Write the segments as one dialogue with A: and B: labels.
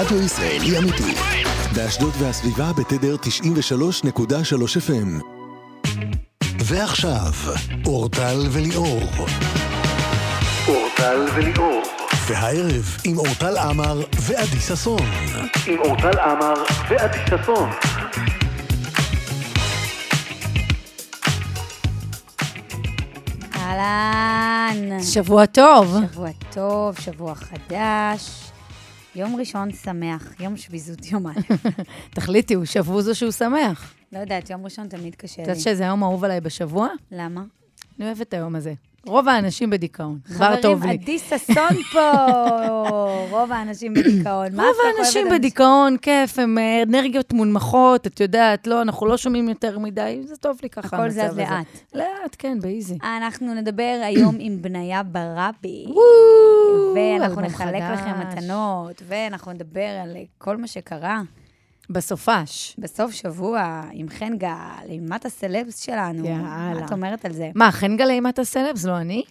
A: רדיו
B: ישראלי אמיתי. באשדוד והסביבה בתדר 93.3 FM. ועכשיו, אורטל וליאור. אורטל וליאור. והערב עם אורטל עמר ועדי ששון. עם אורטל עמר ועדי ששון.
C: שבוע טוב.
D: שבוע טוב, שבוע חדש. יום ראשון שמח, יום שביזות יום א'.
C: תחליטי, הוא שבוז או שהוא שמח?
D: לא יודעת, יום ראשון תמיד קשה
C: את
D: לי.
C: יודעת שזה היום אהוב עליי בשבוע?
D: למה?
C: אני אוהבת את היום הזה. רוב האנשים בדיכאון. כבר טוב
D: חברים,
C: לי.
D: עדי ששון פה. רוב האנשים בדיכאון.
C: רוב האנשים בדיכאון, כיף, הם אה, אנרגיות מונמכות, את יודעת, לא, אנחנו לא שומעים יותר מדי, זה טוב לי ככה,
D: הכל זז
C: הזה.
D: לאט.
C: לאט, כן, באיזי.
D: אנחנו נדבר היום עם בניה ברבי. ואנחנו נחלק לכם. מתנות, ואנחנו נדבר על כל מה שקרה
C: בסופש.
D: בסוף שבוע עם חן גל, עם מת הסלבס שלנו.
C: יאללה.
D: מה את אומרת על זה?
C: מה, חן גלי אימת הסלבס, לא אני?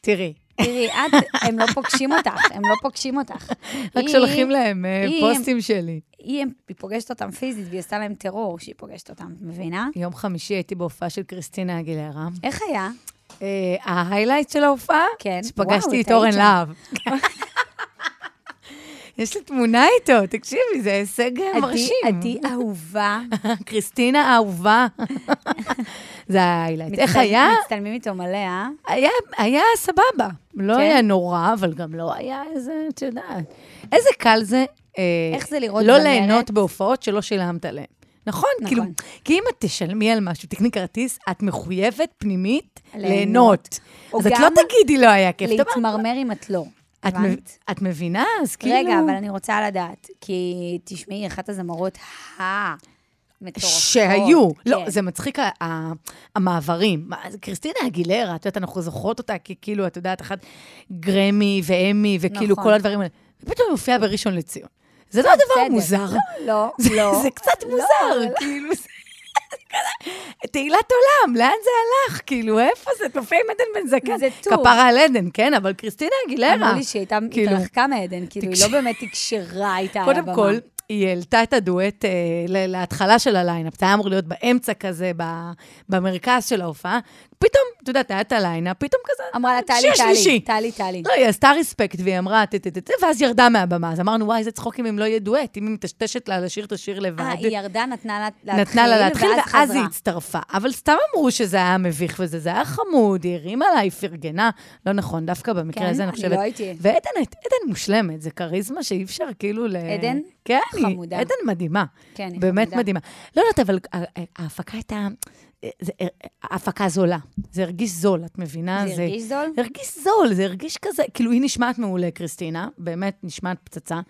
C: תראי,
D: תראי, את, הם לא פוגשים אותך, הם לא פוגשים אותך.
C: רק
D: היא-
C: שולחים להם אה,
D: היא-
C: פוסטים שלי.
D: היא, היא פוגשת אותם פיזית, והיא עושה להם טרור שהיא פוגשת אותם, את מבינה?
C: יום חמישי הייתי בהופעה של קריסטינה אגילרה.
D: איך היה?
C: אה, ההיילייט של ההופעה?
D: כן.
C: שפגשתי
D: את
C: אורן. להב. יש לי תמונה איתו, תקשיבי, זה הישג מרשים.
D: עדי אהובה.
C: קריסטינה האהובה. זה ההיילייט. איך היה?
D: מצטלמים איתו מלא, אה?
C: היה, היה סבבה. לא
D: כן?
C: היה נורא, אבל גם לא היה איזה, את יודעת. איזה קל זה... אה,
D: איך זה לראות
C: לא? ליהנות בהופעות שלא שילמת עליהן. נכון,
D: נכון.
C: כאילו, כי אם את תשלמי על משהו, תקני כרטיס, את מחויבת פנימית
D: ליהנות.
C: אז את לא תגידי לא היה כיף.
D: להתמרמר אם את לא.
C: את, מב... את מבינה? אז כאילו...
D: רגע, אבל אני רוצה לדעת, כי תשמעי, אחת הזמרות המטורפות.
C: שהיו. לא,
D: כן.
C: זה מצחיק, ה- ה- המעברים. קריסטינה אגילרה, את יודעת, אנחנו זוכרות אותה ככאילו, את יודעת, אחת גרמי ואמי, וכאילו
D: נכון.
C: כל הדברים האלה. ופתאום היא מופיעה בראשון לציון. זה לא דבר
D: בסדר.
C: מוזר.
D: לא,
C: זה,
D: לא.
C: זה קצת מוזר, כאילו, זה... תהילת עולם, לאן זה הלך? כאילו, איפה זה? תופיע עם עדן בן זקן.
D: זה טור.
C: כפרה על עדן, כן, אבל קריסטינה אגילרה.
D: אמרו לי שהיא הייתה
C: כאילו-
D: התרחקה מעדן, כאילו, היא לא באמת תקשרה איתה על הבמה.
C: קודם כל, היא העלתה את הדואט אה, להתחלה של הליינאפ. זה היה אמור להיות באמצע כזה, ב- במרכז של ההופעה. פתאום, את יודעת, היה את הליינאפ, פתאום כזה,
D: אמרה לה, טלי, טלי. טלי, טלי.
C: לא, היא עשתה רספקט, והיא אמרה, טה, ואז ירדה מהבמה. אז אמרנו, וואי, איזה צחוק אם לא יהיה דואט, אם היא מטשטשת לה לשיר את השיר לבד.
D: אה, היא ירדה, נתנה לה להתחיל,
C: נתנה לה להתחיל,
D: ואז
C: היא. הצטרפה. אבל סתם אמרו שזה היה מביך וזה, זה היה חמוד, היא הרימה לה, היא פרגנה. לא נכון, דווקא במקרה
D: כן?
C: הזה, אני
D: אני
C: חושבת...
D: לא הייתי.
C: ועדן, עדן מושלמת, זה כריזמה שאי אפשר כאילו ל...
D: עדן?
C: כן, היא-
D: חמודה.
C: עדן מדהימה.
D: כן, היא
C: באמת
D: חמודה.
C: מדהימה. לא יודעת, אבל ה- ה- ההפקה הייתה... זה- ההפקה זולה. זה הרגיש זול, את מבינה?
D: זה הרגיש זול?
C: זה הרגיש זול, זה הרגיש כזה, כאילו, היא נשמעת מעולה, קריסטינה, באמת נשמעת פצצה,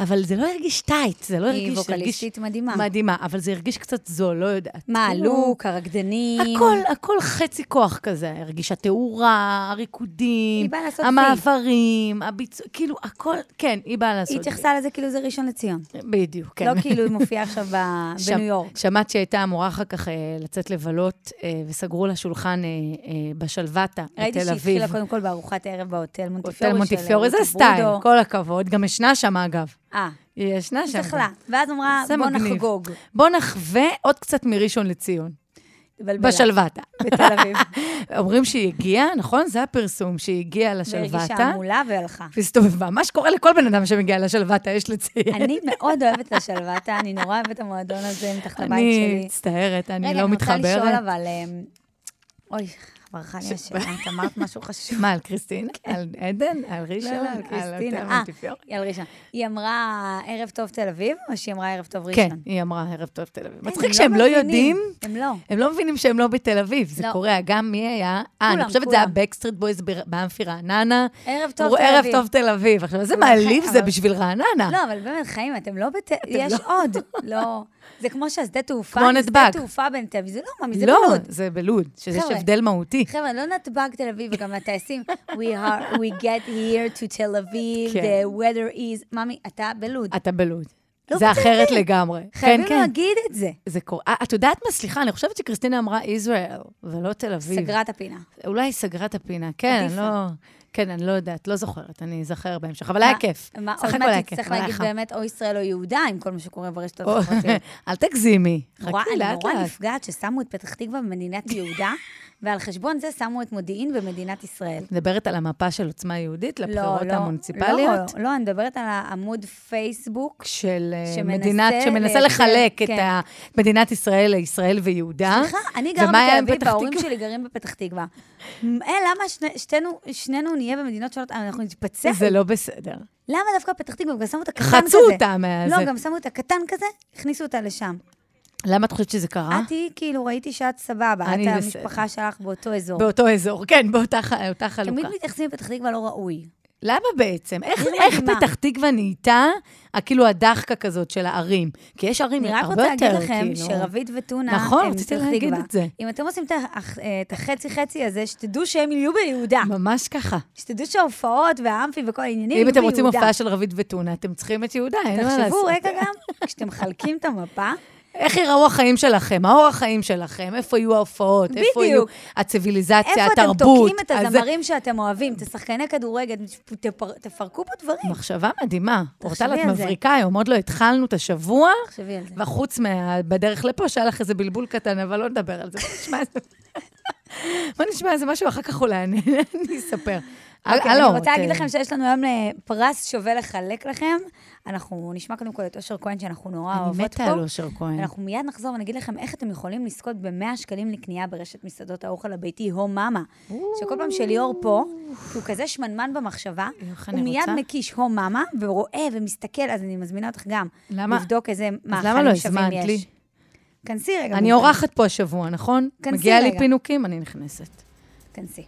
C: אבל זה לא הרגיש טייט, זה לא הרגיש...
D: היא ווקליסטית מדהימה.
C: מדהימה, אבל זה הרגיש קצת זול, לא יודעת.
D: מה,
C: כאילו,
D: הלוק, הרקדנים?
C: הכל, הכל חצי כוח כזה, הרגיש התאורה, הריקודים, המעברים, הביצוע, כאילו, הכל, כן, היא באה לעשות.
D: היא התייחסה לזה כאילו זה ראשון לציון.
C: בדיוק, כן.
D: לא כאילו היא מופיעה עכשיו בניו יורק.
C: שמעת שהייתה אמורה אחר כך אה, לצאת לבלות, אה, וסגרו לה שולחן אה, בשלוותה
D: ראיתי
C: בתל אביב.
D: שהתחילה קודם כל בארוחת ערב בהוטל מונטיפיורי.
C: הוטל מונטיפיורי, זה סטייל. כל הכבוד. גם ישנה שם, אגב.
D: אה,
C: היא ישנה שם.
D: זכלה. ואז אמרה, בוא
C: מגניב.
D: נחגוג.
C: בוא נחווה עוד קצת מראשון לציון. בשלוותה.
D: בתל אביב.
C: אומרים שהיא הגיעה, נכון? זה הפרסום, שהיא הגיעה
D: והרגישה
C: לשלוותה.
D: המולה והלכה.
C: והסתובבה. מה שקורה לכל בן אדם שמגיע לשלוותה, יש לציין.
D: אני מאוד אוהבת את השלוותה, אני נורא אוהבת את המועדון הזה מתחת לבית
C: אני
D: שלי.
C: מצטערת, אני
D: רגע,
C: לא
D: אני רוצה לשאול,
C: מתחברת.
D: אבל... אמ, אוי, ברכה לי השאלה, את אמרת משהו חשוב.
C: מה, על קריסטין? על עדן? על ראשון?
D: לא, לא, על קריסטינה. אה, על ראשון. היא אמרה ערב טוב תל אביב, או שהיא אמרה ערב טוב
C: כן,
D: ראשון?
C: היא אמרה ערב טוב תל אביב.
D: כן,
C: מצחיק
D: הם
C: שהם לא
D: מבינים.
C: יודעים,
D: הם לא.
C: הם לא מבינים שהם לא בתל אביב. זה
D: לא.
C: קורה, גם מי היה? אה, אני חושבת זה היה. בקסטריט בויז באמפי רעננה.
D: ערב טוב תל
C: ערב
D: אביב.
C: טוב תל אביב. עכשיו, איזה מעליב זה בשביל רעננה.
D: לא, אבל באמת, חיים, אתם לא בתל... יש עוד. לא. זה כמו שהשדה תעופה,
C: כמו נתב"ג.
D: שדה תעופה בין תל אביב. זה לא, ממי, זה
C: לא,
D: בלוד.
C: זה בלוד, שיש. הבדל מהותי.
D: חבר'ה, לא נתב"ג תל אביב, וגם לטייסים, we, are, we get here to תל אביב,
C: כן.
D: the weather is... ממי, אתה בלוד.
C: אתה בלוד.
D: לא
C: זה אחרת. לגמרי.
D: חייבים
C: כן, כן.
D: להגיד את זה.
C: זה קורה. אה, את יודעת מה? סליחה, אני חושבת שקריסטינה אמרה ישראל, ולא תל אביב.
D: סגרה את הפינה.
C: אולי סגרה את הפינה, כן,
D: עדיף
C: לא... כן, אני לא יודעת, לא זוכרת, אני אזכר בהמשך. אבל היה כיף.
D: מה, עוד מעט תצטרך להגיד. באמת או ישראל או יהודה, עם כל מה שקורה
C: או,
D: החברתיות.
C: אל תגזימי.
D: נורא-
C: חכי
D: אני
C: לאט
D: נורא
C: לאט.
D: נפגעת ששמו את פתח תקווה במדינת יהודה, ועל חשבון זה שמו את מודיעין במדינת ישראל.
C: מדברת על המפה של עוצמה יהודית
D: לא,
C: לבחירות
D: לא,
C: המוניציפליות?
D: לא, לא, אני מדברת על העמוד פייסבוק.
C: של אה, מדינת, שמנסה לחלק את
D: כן.
C: מדינת ישראל לישראל ויהודה.
D: סליחה, אני גרה בתל אביב, וההורים? שלי גרים בפתח תקווה. אה, למה שנינו נהיה במדינות שונות? אנחנו נתפצל?
C: זה לא בסדר.
D: למה דווקא פתח תקווה? גם שמו את הקטן כזה.
C: חצו אותה מהזה.
D: לא, גם שמו את הקטן כזה, הכניסו אותה לשם.
C: למה את חושבת שזה קרה?
D: את היא, כאילו, ראיתי שאת סבבה.
C: אני
D: את
C: בסדר.
D: המשפחה שלך באותו אזור.
C: באותו אזור, כן, באותה אותה חלוקה.
D: תמיד מתייחסים לפתח תקווה לא ראוי.
C: למה בעצם? איך, איך. פתח תקווה נהייתה, ה- כאילו הדחקה כזאת של הערים? כי יש ערים
D: אני רק
C: הרבה
D: רוצה
C: יותר,
D: להגיד לכם
C: כאילו...
D: שרבית וטונה
C: נכון,
D: הם
C: להגיד
D: תקווה.
C: את זה.
D: אם אתם עושים את ה- את החצי-חצי הזה, שתדעו שהם יהיו ביהודה.
C: ממש ככה.
D: שתדעו שההופעות והאמפי וכל העניינים יהיו
C: אם
D: ביהודה.
C: אתם רוצים הופעה של רבית וטונה, אתם צריכים את יהודה, אין מה לעשות.
D: תחשבו רגע גם, כשאתם מחלקים את המפה,
C: איך יראו החיים שלכם, האורח חיים שלכם, איפה יהיו ההופעות, איפה יהיו. הציוויליזציה,
D: איפה אתם
C: התרבות.
D: תוקעים את
C: אז
D: הזמרים שאתם אוהבים, את השחקני כדורגל, תפר- תפרקו פה דברים.
C: מחשבה מדהימה. אורטל, את. מבריכה היום, עוד לא התחלנו את השבוע,
D: תחשבי על זה.
C: וחוץ מה... בדרך לפה, שהיה לך איזה בלבול קטן, אבל לא נדבר על זה. בוא נשמע איזה... משהו, אחר כך אולי אני אספר.
D: אוקיי, אני רוצה להגיד לכם שיש לנו היום אה, פרס שווה לחלק לכם. אנחנו נשמע קודם כל את אושר כהן, שאנחנו נורא
C: אני
D: אוהבות
C: מתה
D: פה.
C: על אושר כהן.
D: אנחנו מיד נחזור ונגיד לכם איך אתם יכולים לזכות ב-100 שקלים לקנייה ברשת מסעדות האוכל הביתי, הו מאמה. שכל פעם שליאור פה, כי הוא כזה שמנמן במחשבה, הוא
C: אני
D: מיד? מקיש הו מאמה, ורואה ומסתכל, אז אני מזמינה אותך גם
C: למה-
D: לבדוק איזה
C: למה לא
D: מאכלים שווים יש.
C: לי?
D: כנסי רגע.
C: אני. אורחת פה השבוע, נכון?
D: כנסי
C: מגיעה לי
D: רגע.
C: פינוקים, אני נכנסת.
D: כנסי.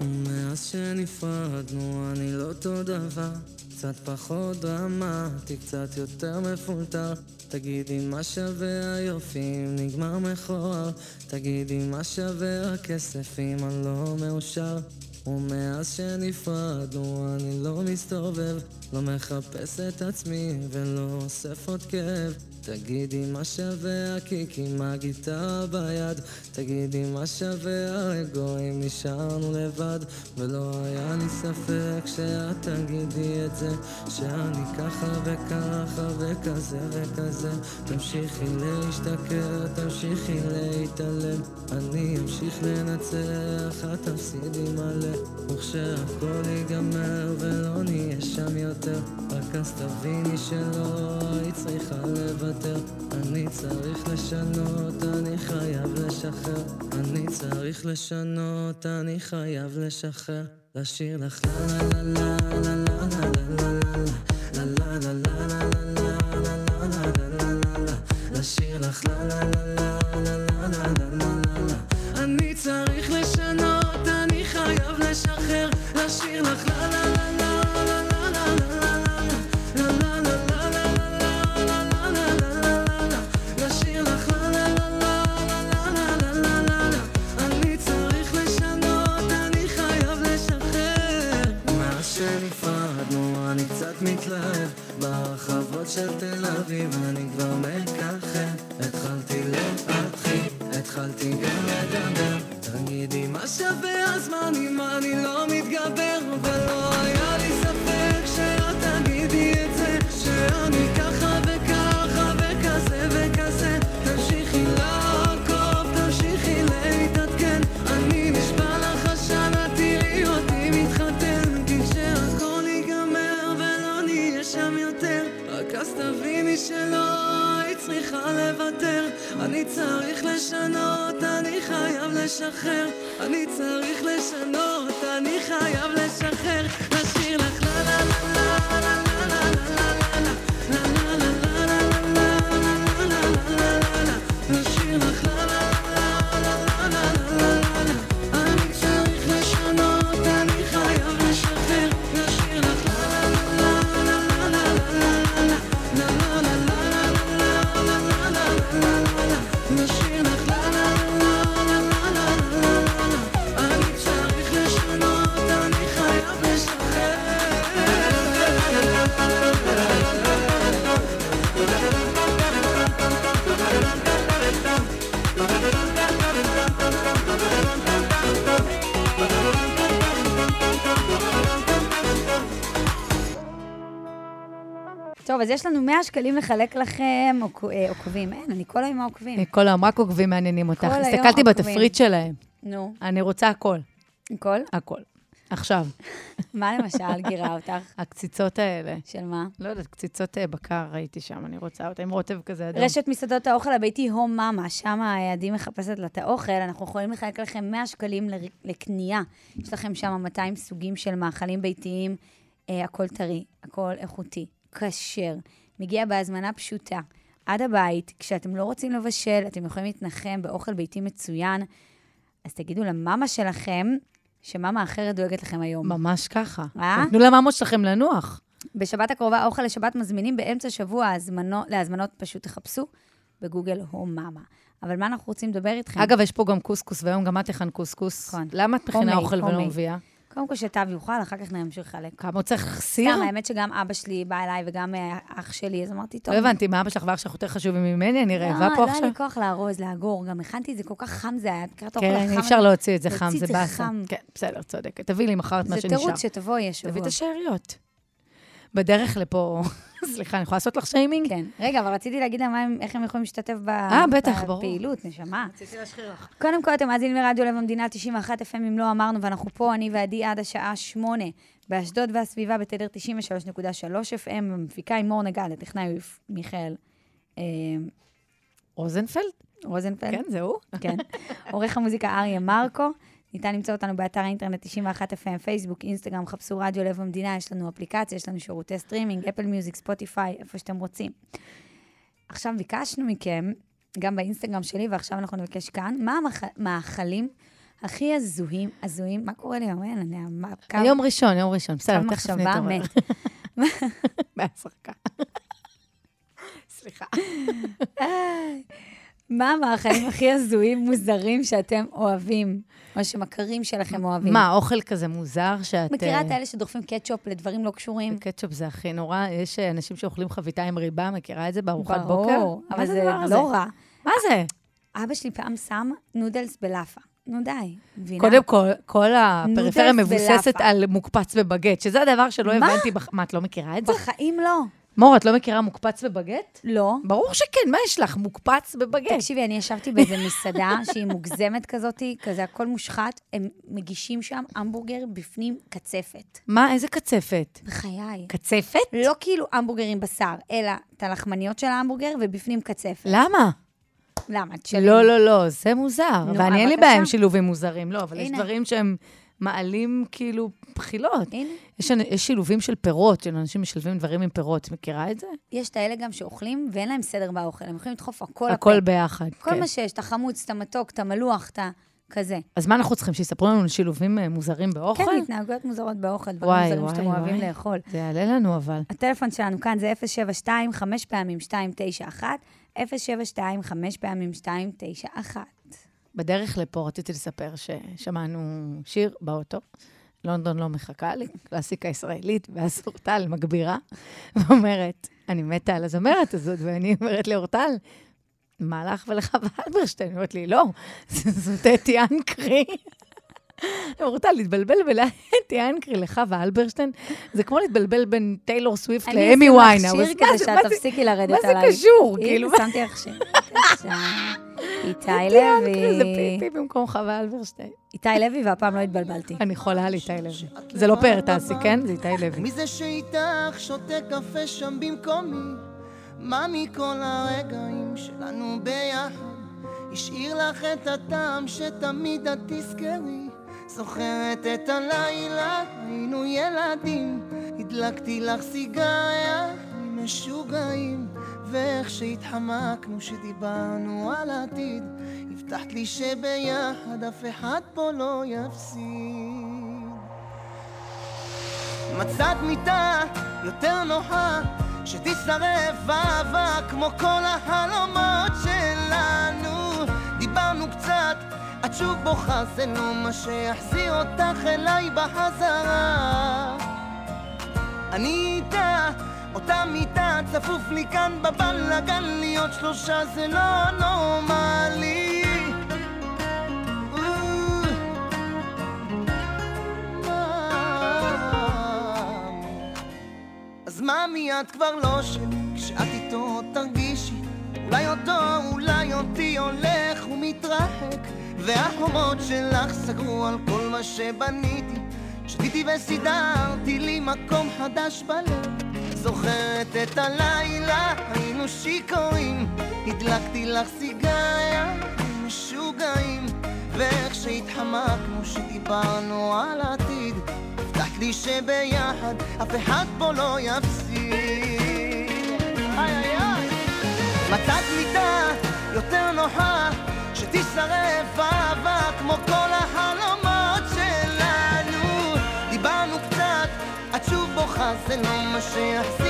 E: מאז שנפרדנו אני לא אותו דבר. קצת פחות דרמטי, קצת יותר מפולטר. תגידי מה שווה היופי אם נגמר מכוער? תגידי מה שווה הכסף אם אני לא מאושר? ומאז שנפרדנו אני לא מסתובב לא מחפש את עצמי ולא אוסף עוד כאב תגידי מה שווה הקיק עם הגיטרה ביד? תגידי מה שווה האגו אם נשארנו לבד. ולא היה לי ספק שאת תגידי את זה שאני ככה וככה וכזה וכזה. תמשיכי להשתכר, תמשיכי להתעלם אני אמשיך לנצח, את תפסידי מלא. וכשהכל ייגמר ולא נהיה שם יותר רק אז תביני שלא היית צריכה לוותר אני צריך לשנות, אני חייב לשחרר אני צריך לשנות, אני חייב לשחרר לשיר לך לה לה לה לה לה לה לה לה לה לה לה לה לה לה לה לשיר לך לה לה לה לה לה romance. לשחרר. אני צריך לשנות, אני חייב לשחרר. לשיר לך
D: טוב, אז יש לנו 100 שקלים לחלק לכם, אה, עוקבים. אין, אני כל היום העוקבים.
C: כל היום רק עוקבים מעניינים אותך. הסתכלתי
D: עוקבים.
C: בתפריט שלהם.
D: נו,
C: אני רוצה הכל.
D: הכל?
C: הכל. עכשיו,
D: מה למשל גירה אותך?
C: הקציצות האלה.
D: של מה?
C: לא יודעת, קציצות אה, בקר ראיתי שם, אני רוצה אותה עם רוטב כזה אדום.
D: רשת מסעדות האוכל הביתי הום מאמה, שם עדי מחפשת לה את האוכל, אנחנו יכולים לחלק לכם 100 שקלים לקנייה. יש לכם שם 200 סוגים של מאכלים ביתיים, אה, הכל טרי, הכל איכותי, כשר, מגיע בהזמנה פשוטה, עד הבית. כשאתם לא רוצים לבשל, אתם יכולים להתנחם באוכל ביתי מצוין. אז תגידו למאמה שלכם, שמאמה אחרת דואגת לכם היום.
C: ממש ככה.
D: אה?
C: תנו לממות שלכם לנוח.
D: בשבת הקרובה, אוכל לשבת מזמינים באמצע שבוע, הזמנו, להזמנות פשוט תחפשו בגוגל הום מאמה. אבל מה אנחנו רוצים לדבר איתכם?
C: אגב, יש פה גם קוסקוס, והיום גם את הכנת קוסקוס.
D: נכון.
C: למה את מכינה אוכל ולא. מביאה?
D: קודם כל שתו יאכל, אחר כך נמשיך לחלק.
C: כמה צריך סיר?
D: סתם, האמת שגם אבא שלי בא אליי וגם אה, אח שלי, אז אמרתי, טוב.
C: לא הבנתי, מה אבא שלך ואח שלך יותר חשובים ממני? אני רעבה
D: לא,
C: פה
D: לא היה
C: עכשיו?
D: לי כוח לארוז, לאגור. גם הכנתי את זה כל כך חם זה היה. את מכירה את האוכל
C: כן,
D: החם
C: אי אפשר? להוציא את זה חם, זה
D: זה
C: באסה. כן, בסדר, צודקת. תביאי לי מחר את מה
D: זה
C: שנשאר.
D: תירוץ שתבואי השבוע.
C: תביא את השאריות. בדרך לפה, סליחה, אני יכולה לעשות לך שיימינג?
D: כן. רגע, אבל רציתי להגיד להם הם- איך הם יכולים להשתתף ב-
C: אה, בטח, ברור.
D: בפעילות, נשמה.
C: רציתי להשחיר לך.
D: קודם כל, אתם מאזינים לרדיו לב המדינה 91 FM, אם לא אמרנו, ואנחנו פה, אני ועדי, עד השעה 8, באשדוד והסביבה, בתדר 93.3 FM, המפיקה עם מור נגד, הטכנאי הוא מיכאל אה,
C: רוזנפלד?
D: רוזנפלד.
C: כן, זה הוא?
D: כן. עורך המוזיקה אריה מרקו. ניתן למצוא אותנו באתר האינטרנט 91 FM, פייסבוק, אינסטגרם, חפשו רדיו לב המדינה, יש לנו אפליקציה, יש לנו שירותי סטרימינג, אפל מיוזיק, ספוטיפיי, איפה שאתם רוצים. עכשיו ביקשנו מכם, גם באינסטגרם שלי, ועכשיו אנחנו נבקש כאן, מה המאכלים הכי הזויים, הזויים, מה קורה לי היום? אין, אני... קו-
C: יום ראשון, יום ראשון. בסדר, תכף
D: מחשבה
C: נתעורר.
D: מת.
C: מהשחקה. סליחה.
D: מה המאכלים הכי הזויים, מוזרים, שאתם אוהבים, או שמכרים שלכם אוהבים?
C: מה, אוכל כזה מוזר שאת...
D: מכירה את
C: אה,
D: האלה שדוחפים קטשופ לדברים לא קשורים?
C: קטשופ זה הכי נורא. יש אה, אנשים שאוכלים חביתה עם ריבה, מכירה את זה בארוחת בוקר?
D: ברור, אבל זה? לא רע.
C: מה זה?
D: אבא שלי פעם שם נודלס בלאפה. נו די, מבינה?
C: קודם כל, כל הפריפריה מבוססת
D: ולאפה.
C: על מוקפץ בבגט, שזה הדבר שלא
D: מה?
C: הבנתי. בח- מה, את לא מכירה את זה?
D: בחיים לא.
C: מור, את לא מכירה מוקפץ בבגט?
D: לא.
C: ברור שכן, מה יש לך? מוקפץ בבגט.
D: תקשיבי, אני ישבתי באיזה מסעדה שהיא מוגזמת כזאת, כזה הכל מושחת, הם מגישים שם המבורגר בפנים קצפת.
C: מה, איזה קצפת?
D: בחיי.
C: קצפת?
D: לא כאילו המבורגר עם בשר, אלא את הלחמניות של ההמבורגר ובפנים קצפת.
C: למה?
D: למה? את שלי.
C: לא, לא, לא, זה מוזר. ואני אין לי. בעיה עם שילובים מוזרים, לא, אבל יש. דברים שהם מעלים כאילו בחילות.
D: הנה,
C: יש, יש שילובים של פירות, של אנשים משלבים דברים עם פירות. מכירה את זה?
D: יש את האלה גם שאוכלים ואין להם סדר באוכל, הם יכולים לדחוף הכל
C: הכל
D: לפה.
C: ביחד,
D: כל
C: כן.
D: מה שיש, את החמוץ, את המתוק, את המלוח, את ה... כזה.
C: אז מה אנחנו צריכים, שיספרו לנו על שילובים אה, מוזרים באוכל?
D: כן, התנהגויות מוזרות באוכל, דברים מוזרים
C: וואי,
D: שאתם אוהבים
C: וואי.
D: לאכול.
C: זה יעלה לנו אבל.
D: הטלפון שלנו כאן זה 072 5 פעמים 291, 072 5 פעמים 291.
C: בדרך לפה רציתי לספר ששמענו שיר באוטו. לונדון לא מחכה לי, קלאסיקה ישראלית, ואז אורטל מגבירה, ואומרת, אני מתה על הזמרת הזאת, ואני אומרת לאורטל, מה לך ולחווה אלברשטיין? היא אומרת לי, לא, זאת אתי אנקרי. אורטל, להתבלבל אתי אנקרי לחווה אלברשטיין, זה כמו להתבלבל בין טיילור סוויפט
D: אני
C: לאמי
D: אשים לך
C: ויינה.
D: שיר כדי שאת תפסיקי לרדת
C: מה
D: עליי.
C: זה קשור? כאילו,
D: שמתי לך שיר. איתי
C: אנקרי זה
D: לוי.
C: פיפי במקום חווה אלברשטיין.
D: איתי לוי, והפעם לא התבלבלתי.
C: אני חולה על איתי לוי. זה לא פאר טאסי, כן? זה איתי לוי.
F: מי זה שאיתך שותה קפה שם במקומי? מה מכל הרגעים שלנו ביחד השאיר לך את הטעם שתמיד את תזכרי? זוכרת את הלילה, היינו ילדים הדלקתי לך סיגריה משוגעים ואיך שהתחמקנו שדיברנו על עתיד הבטחת לי שביחד אף אחד פה לא יפסיד. מצאת מיטה יותר נוחה שתשרף אהבה כמו כל החלומות שלנו. דיברנו קצת את שוב בוכה זה לא מה שיחזיר אותך אליי בחזרה. אני איתה, אותה מיטה צפוף לי כאן בבלאגן להיות שלושה זה לא נורמלי מאמי. אז ממי את כבר לא שלי, כשאת איתו תרגישי. אולי אותו, אולי אותי הולך ומתרחק, והחומות שלך סגרו על כל מה שבניתי. שתיתי וסידרתי לי מקום חדש בלב. זוכרת את הלילה, היינו שיכורים, הדלקתי לך סיגריה, משוגעים, ואיך שהתחמקנו, שדיברנו על העתיד, הבטחת לי שביחד אף אחד פה לא יפסיד. מצאת מיטה יותר נוחה שתשרף אהבה כמו כל שוב בוכה, זה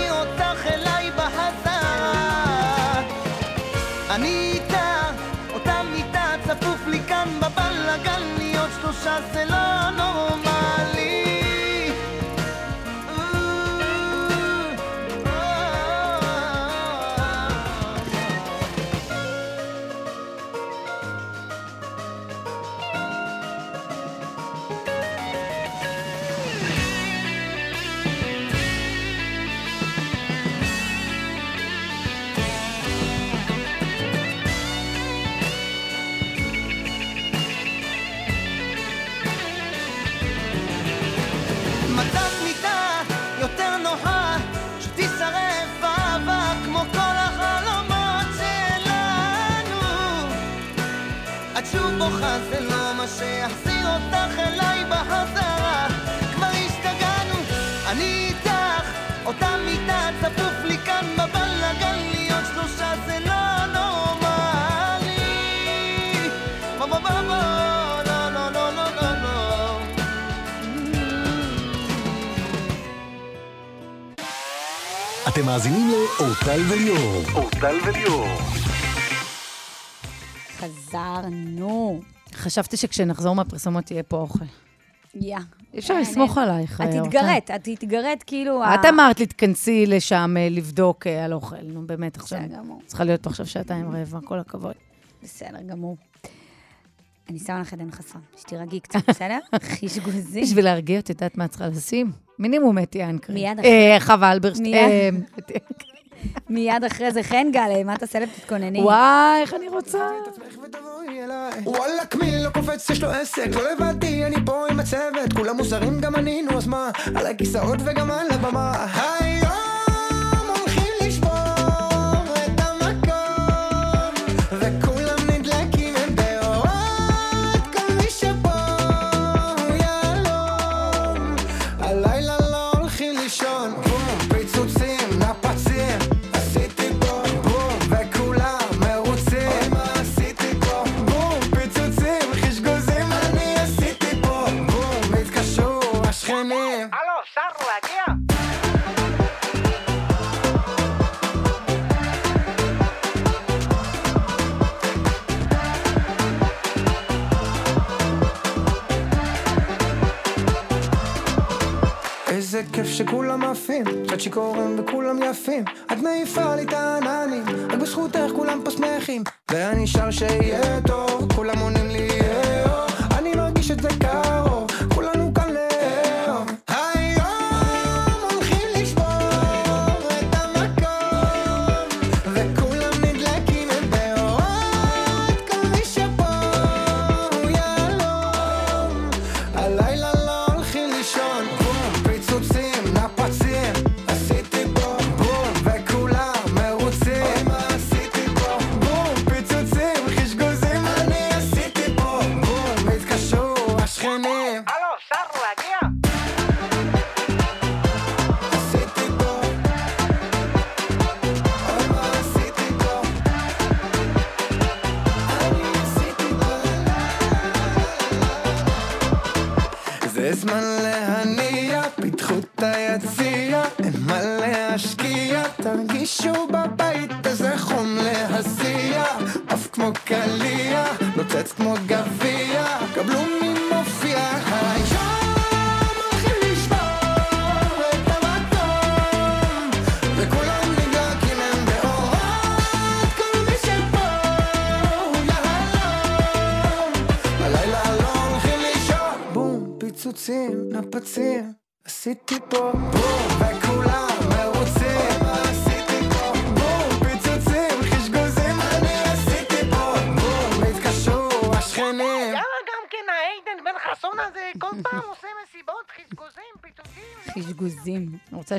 F: בוכה זה לא מה שיחזיר אותך אליי בחזרה כבר השתגענו אני איתך אותה מיטה צפוף לי כאן בבלאגן להיות שלושה זה לא נורמלי בוא בוא בוא בוא לא לא לא לא לא לא
B: אתם מאזינים לאורטל וליאור. אורטל וליאור.
D: חזרנו.
C: חשבתי שכשנחזור מהפרסומות יהיה פה אוכל.
D: יא.
C: אי אפשר
D: אין,
C: לסמוך. עלייך.
D: את. תתגרד, את תתגרד כאילו...
C: את אמרת לי, תכנסי לשם אה, לבדוק אה, על אוכל. נו, באמת, עכשיו.
D: בסדר גמור.
C: צריכה להיות פה עכשיו שעתיים רבע, כל הכבוד.
D: בסדר גמור. אני שמה לך עדן חסון, שתירגעי קצת, בסדר? חישגוזי.
C: בשביל להרגיע, את יודעת מה את צריכה לשים? מינימום אתי אנקרי.
D: מיד
C: אה, חווה אלברשטיין.
D: מיד. מיד אחרי זה חן גל, מה תעשה לב? תתכונני.
C: וואי, איך אני רוצה.
G: וואלכ מי לא קופץ יש לו עסק לא לבדי אני פה עם הצוות כולם מוזרים גם אני נו אז מה על הכיסאות וגם על הבמה היום איזה כיף שכולם עפים, קצת שיכורים וכולם יפים. את מעיפה לי את העננים, רק בזכותך כולם פה שמחים. ואני שר שיהיה טוב, כולם עונים לי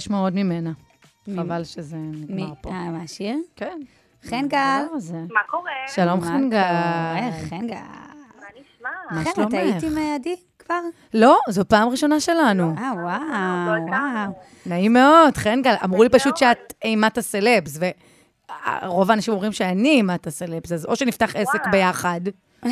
C: לשמוע עוד ממנה. חבל שזה? נגמר פה.
D: אה, מהשיר?
C: כן.
D: חן גל.
C: הדבר הזה.
H: מה קורה?
C: שלום
D: מה
C: חן גל.
D: קורה? חן גל.
H: מה נשמע?
C: מה
D: חן,
C: שלומך?
D: את היית עם אה, עדי כבר?
C: לא, זו פעם ראשונה שלנו.
D: אה,
H: לא
D: וואו. וואו.
C: נעים מאוד, חן גל. אמרו לי פשוט שאת אימת הסלבס, ורוב האנשים אומרים שאני אימת הסלבס, אז או שנפתח עסק. ביחד.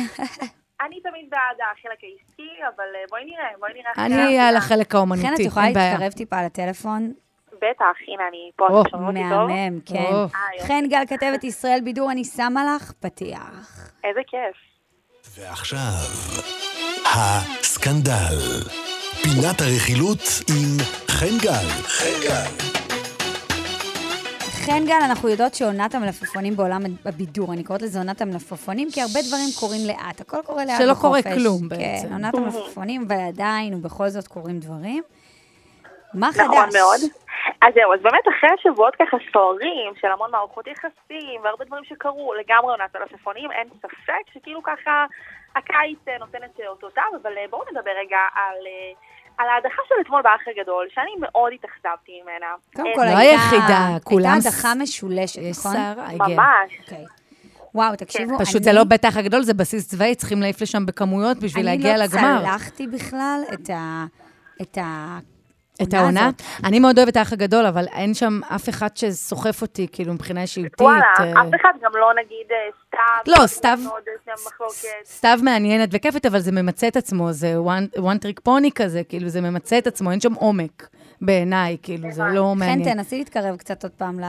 H: אני תמיד בעד החלק העסקי, אבל אה, בואי נראה, בואי נראה.
C: אני. על החלק האומנותי,
D: חן, את יכולה
C: אין בעיה.
D: להתקרב טיפה לטלפון?
H: בטח, הנה, אני פה, אתם שומעים אותי טוב?
D: מהמם, כן.
H: אה, יופי.
D: חן גל, כתבת ישראל בידור, אני שמה לך פתיח.
H: איזה כיף.
B: ועכשיו, הסקנדל. פינת הרכילות עם חן גל. חן גל.
D: חן גל, אנחנו יודעות שעונת המלפפונים בעולם הבידור, אני קוראת לזה עונת המלפפונים, כי הרבה דברים קורים לאט, הכל קורה לאט
C: שלא
D: בחופש.
C: קורה כלום בעצם.
D: כן, עונת המלפפונים, ועדיין, ובכל זאת קורים דברים. מה חדש?
H: נכון מאוד. אז זהו, אז באמת אחרי שבועות ככה סוערים של המון מערכות יחסים והרבה דברים שקרו לגמרי עונת המלפפונים, אין ספק שכאילו ככה הקיץ אה, נותן את אה, אותותיו, אבל אה, בואו נדבר רגע על... על ההדחה של אתמול באח הגדול, שאני מאוד התאכזבתי ממנה.
D: קודם כל,
C: לא
D: הייתה...
C: היחידה, כולם
D: הייתה הדחה משולשת, נכון?
C: הגיע.
H: ממש.
D: אוקיי. וואו, תקשיבו,
C: פשוט
D: אני-
C: זה לא בטח הגדול, זה בסיס צבאי, צריכים להעיף לשם בכמויות בשביל להגיע לגמר.
D: אני לא צלחתי בכלל את ה... את העונה.
C: אני מאוד אוהבת האח הגדול, אבל אין שם אף אחד שסוחף אותי, כאילו, מבחינה אישיותית.
H: וואלה,
C: אה,
H: אף אחד גם לא נגיד אה, סתיו.
C: לא, סתיו-
H: יש שם מחלוקת.
C: סתיו מעניינת וכיפת, אבל זה ממצה את עצמו, זה one, one trick pony כזה, כאילו, זה ממצה את עצמו, אין שם עומק בעיניי, כאילו, זה לא
D: חן,
C: מעניין.
D: תנסי להתקרב קצת עוד פעם ל...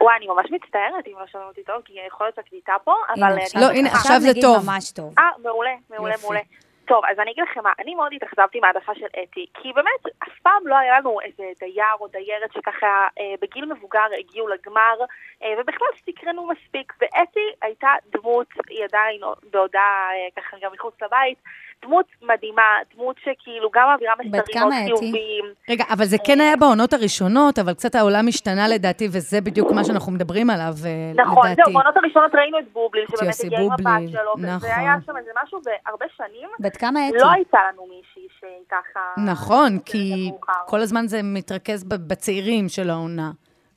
H: וואי, אני ממש מצטערת אם לא שומעים אותי טוב, כי יכול להיות הקליטה פה, אבל...
D: הנה,
H: אה,
D: עכשיו-
C: לא, הנה, עכשיו זה
D: נגיד
C: טוב.
D: ממש טוב.
H: אה, מעולה, מעולה. מעולה. טוב, אז אני אגיד לכם מה, אני מאוד התאכזבתי מההדחה של אתי, כי באמת אף פעם לא היה לנו איזה דייר או דיירת שככה אה, בגיל מבוגר הגיעו לגמר, אה, ובכלל סקרנו מספיק, ואתי הייתה דמות, היא עדיין בעודה אה, ככה גם מחוץ לבית, דמות מדהימה, דמות שכאילו גם מעבירה מסרים מאוד? חיוביים.
C: רגע, אבל זה כן היה בעונות הראשונות, אבל קצת העולם השתנה לדעתי, וזה בדיוק מה שאנחנו מדברים עליו, אה,
H: נכון,
C: לדעתי.
H: זהו, בעונות הראשונות ראינו את בובליל, שבאמת הגיע עם הבת שלו,
C: נכון.
H: והיה שם איזה משהו, והרבה שנים
D: בת כמה אתי?
H: לא הייתה לנו מישהי שהיא ככה...
C: נכון, כי. כל הזמן זה מתרכז בצעירים של העונה.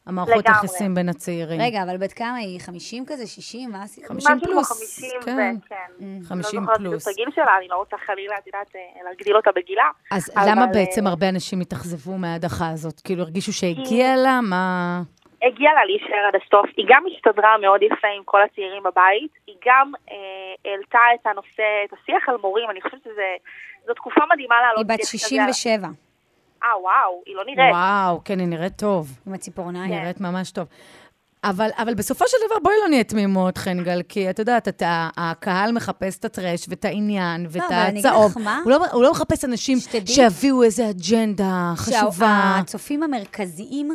C: המערכות
H: לגמרי.
C: יחסים בין הצעירים.
D: רגע, אבל בת כמה היא? 50 כזה? 60? מה עשית?
C: 50
H: משהו כמו
C: פלוס,
H: 50
C: כן.
H: ו... כן.
C: 50
H: לא זוכרת
C: פלוס.
H: את הגיל שלה, אני לא רוצה חלילה, את יודעת, אה, להגדיל אותה בגילה.
C: אז
H: אבל,
C: למה
H: אה,
C: בעצם הרבה אנשים התאכזבו מההדחה הזאת? כאילו, הרגישו שהגיע לה? מה...
H: הגיעה לה להישאר עד הסוף, היא גם הסתדרה מאוד יפה עם כל הצעירים בבית, היא גם אה, העלתה את הנושא, את השיח על מורים, אני חושבת שזו תקופה מדהימה לעלות
D: היא בת
H: שיח כזה על-
D: 67,
H: אה, וואו, היא לא נראית.
C: וואו, כן, היא נראית טוב.
D: עם הציפורניים.
H: כן.
C: נראית ממש טוב. אבל, אבל בסופו של דבר, בואי לא נהיה תמימות, חנגל, כי את יודעת, אתה, הקהל מחפש את הטרש ואת העניין ואת
D: לא,
C: הצהוב. הוא לא, הוא לא מחפש אנשים
D: שתדעי-
C: שיביאו איזה אג'נדה חשובה.
D: שהצופים המרכזיים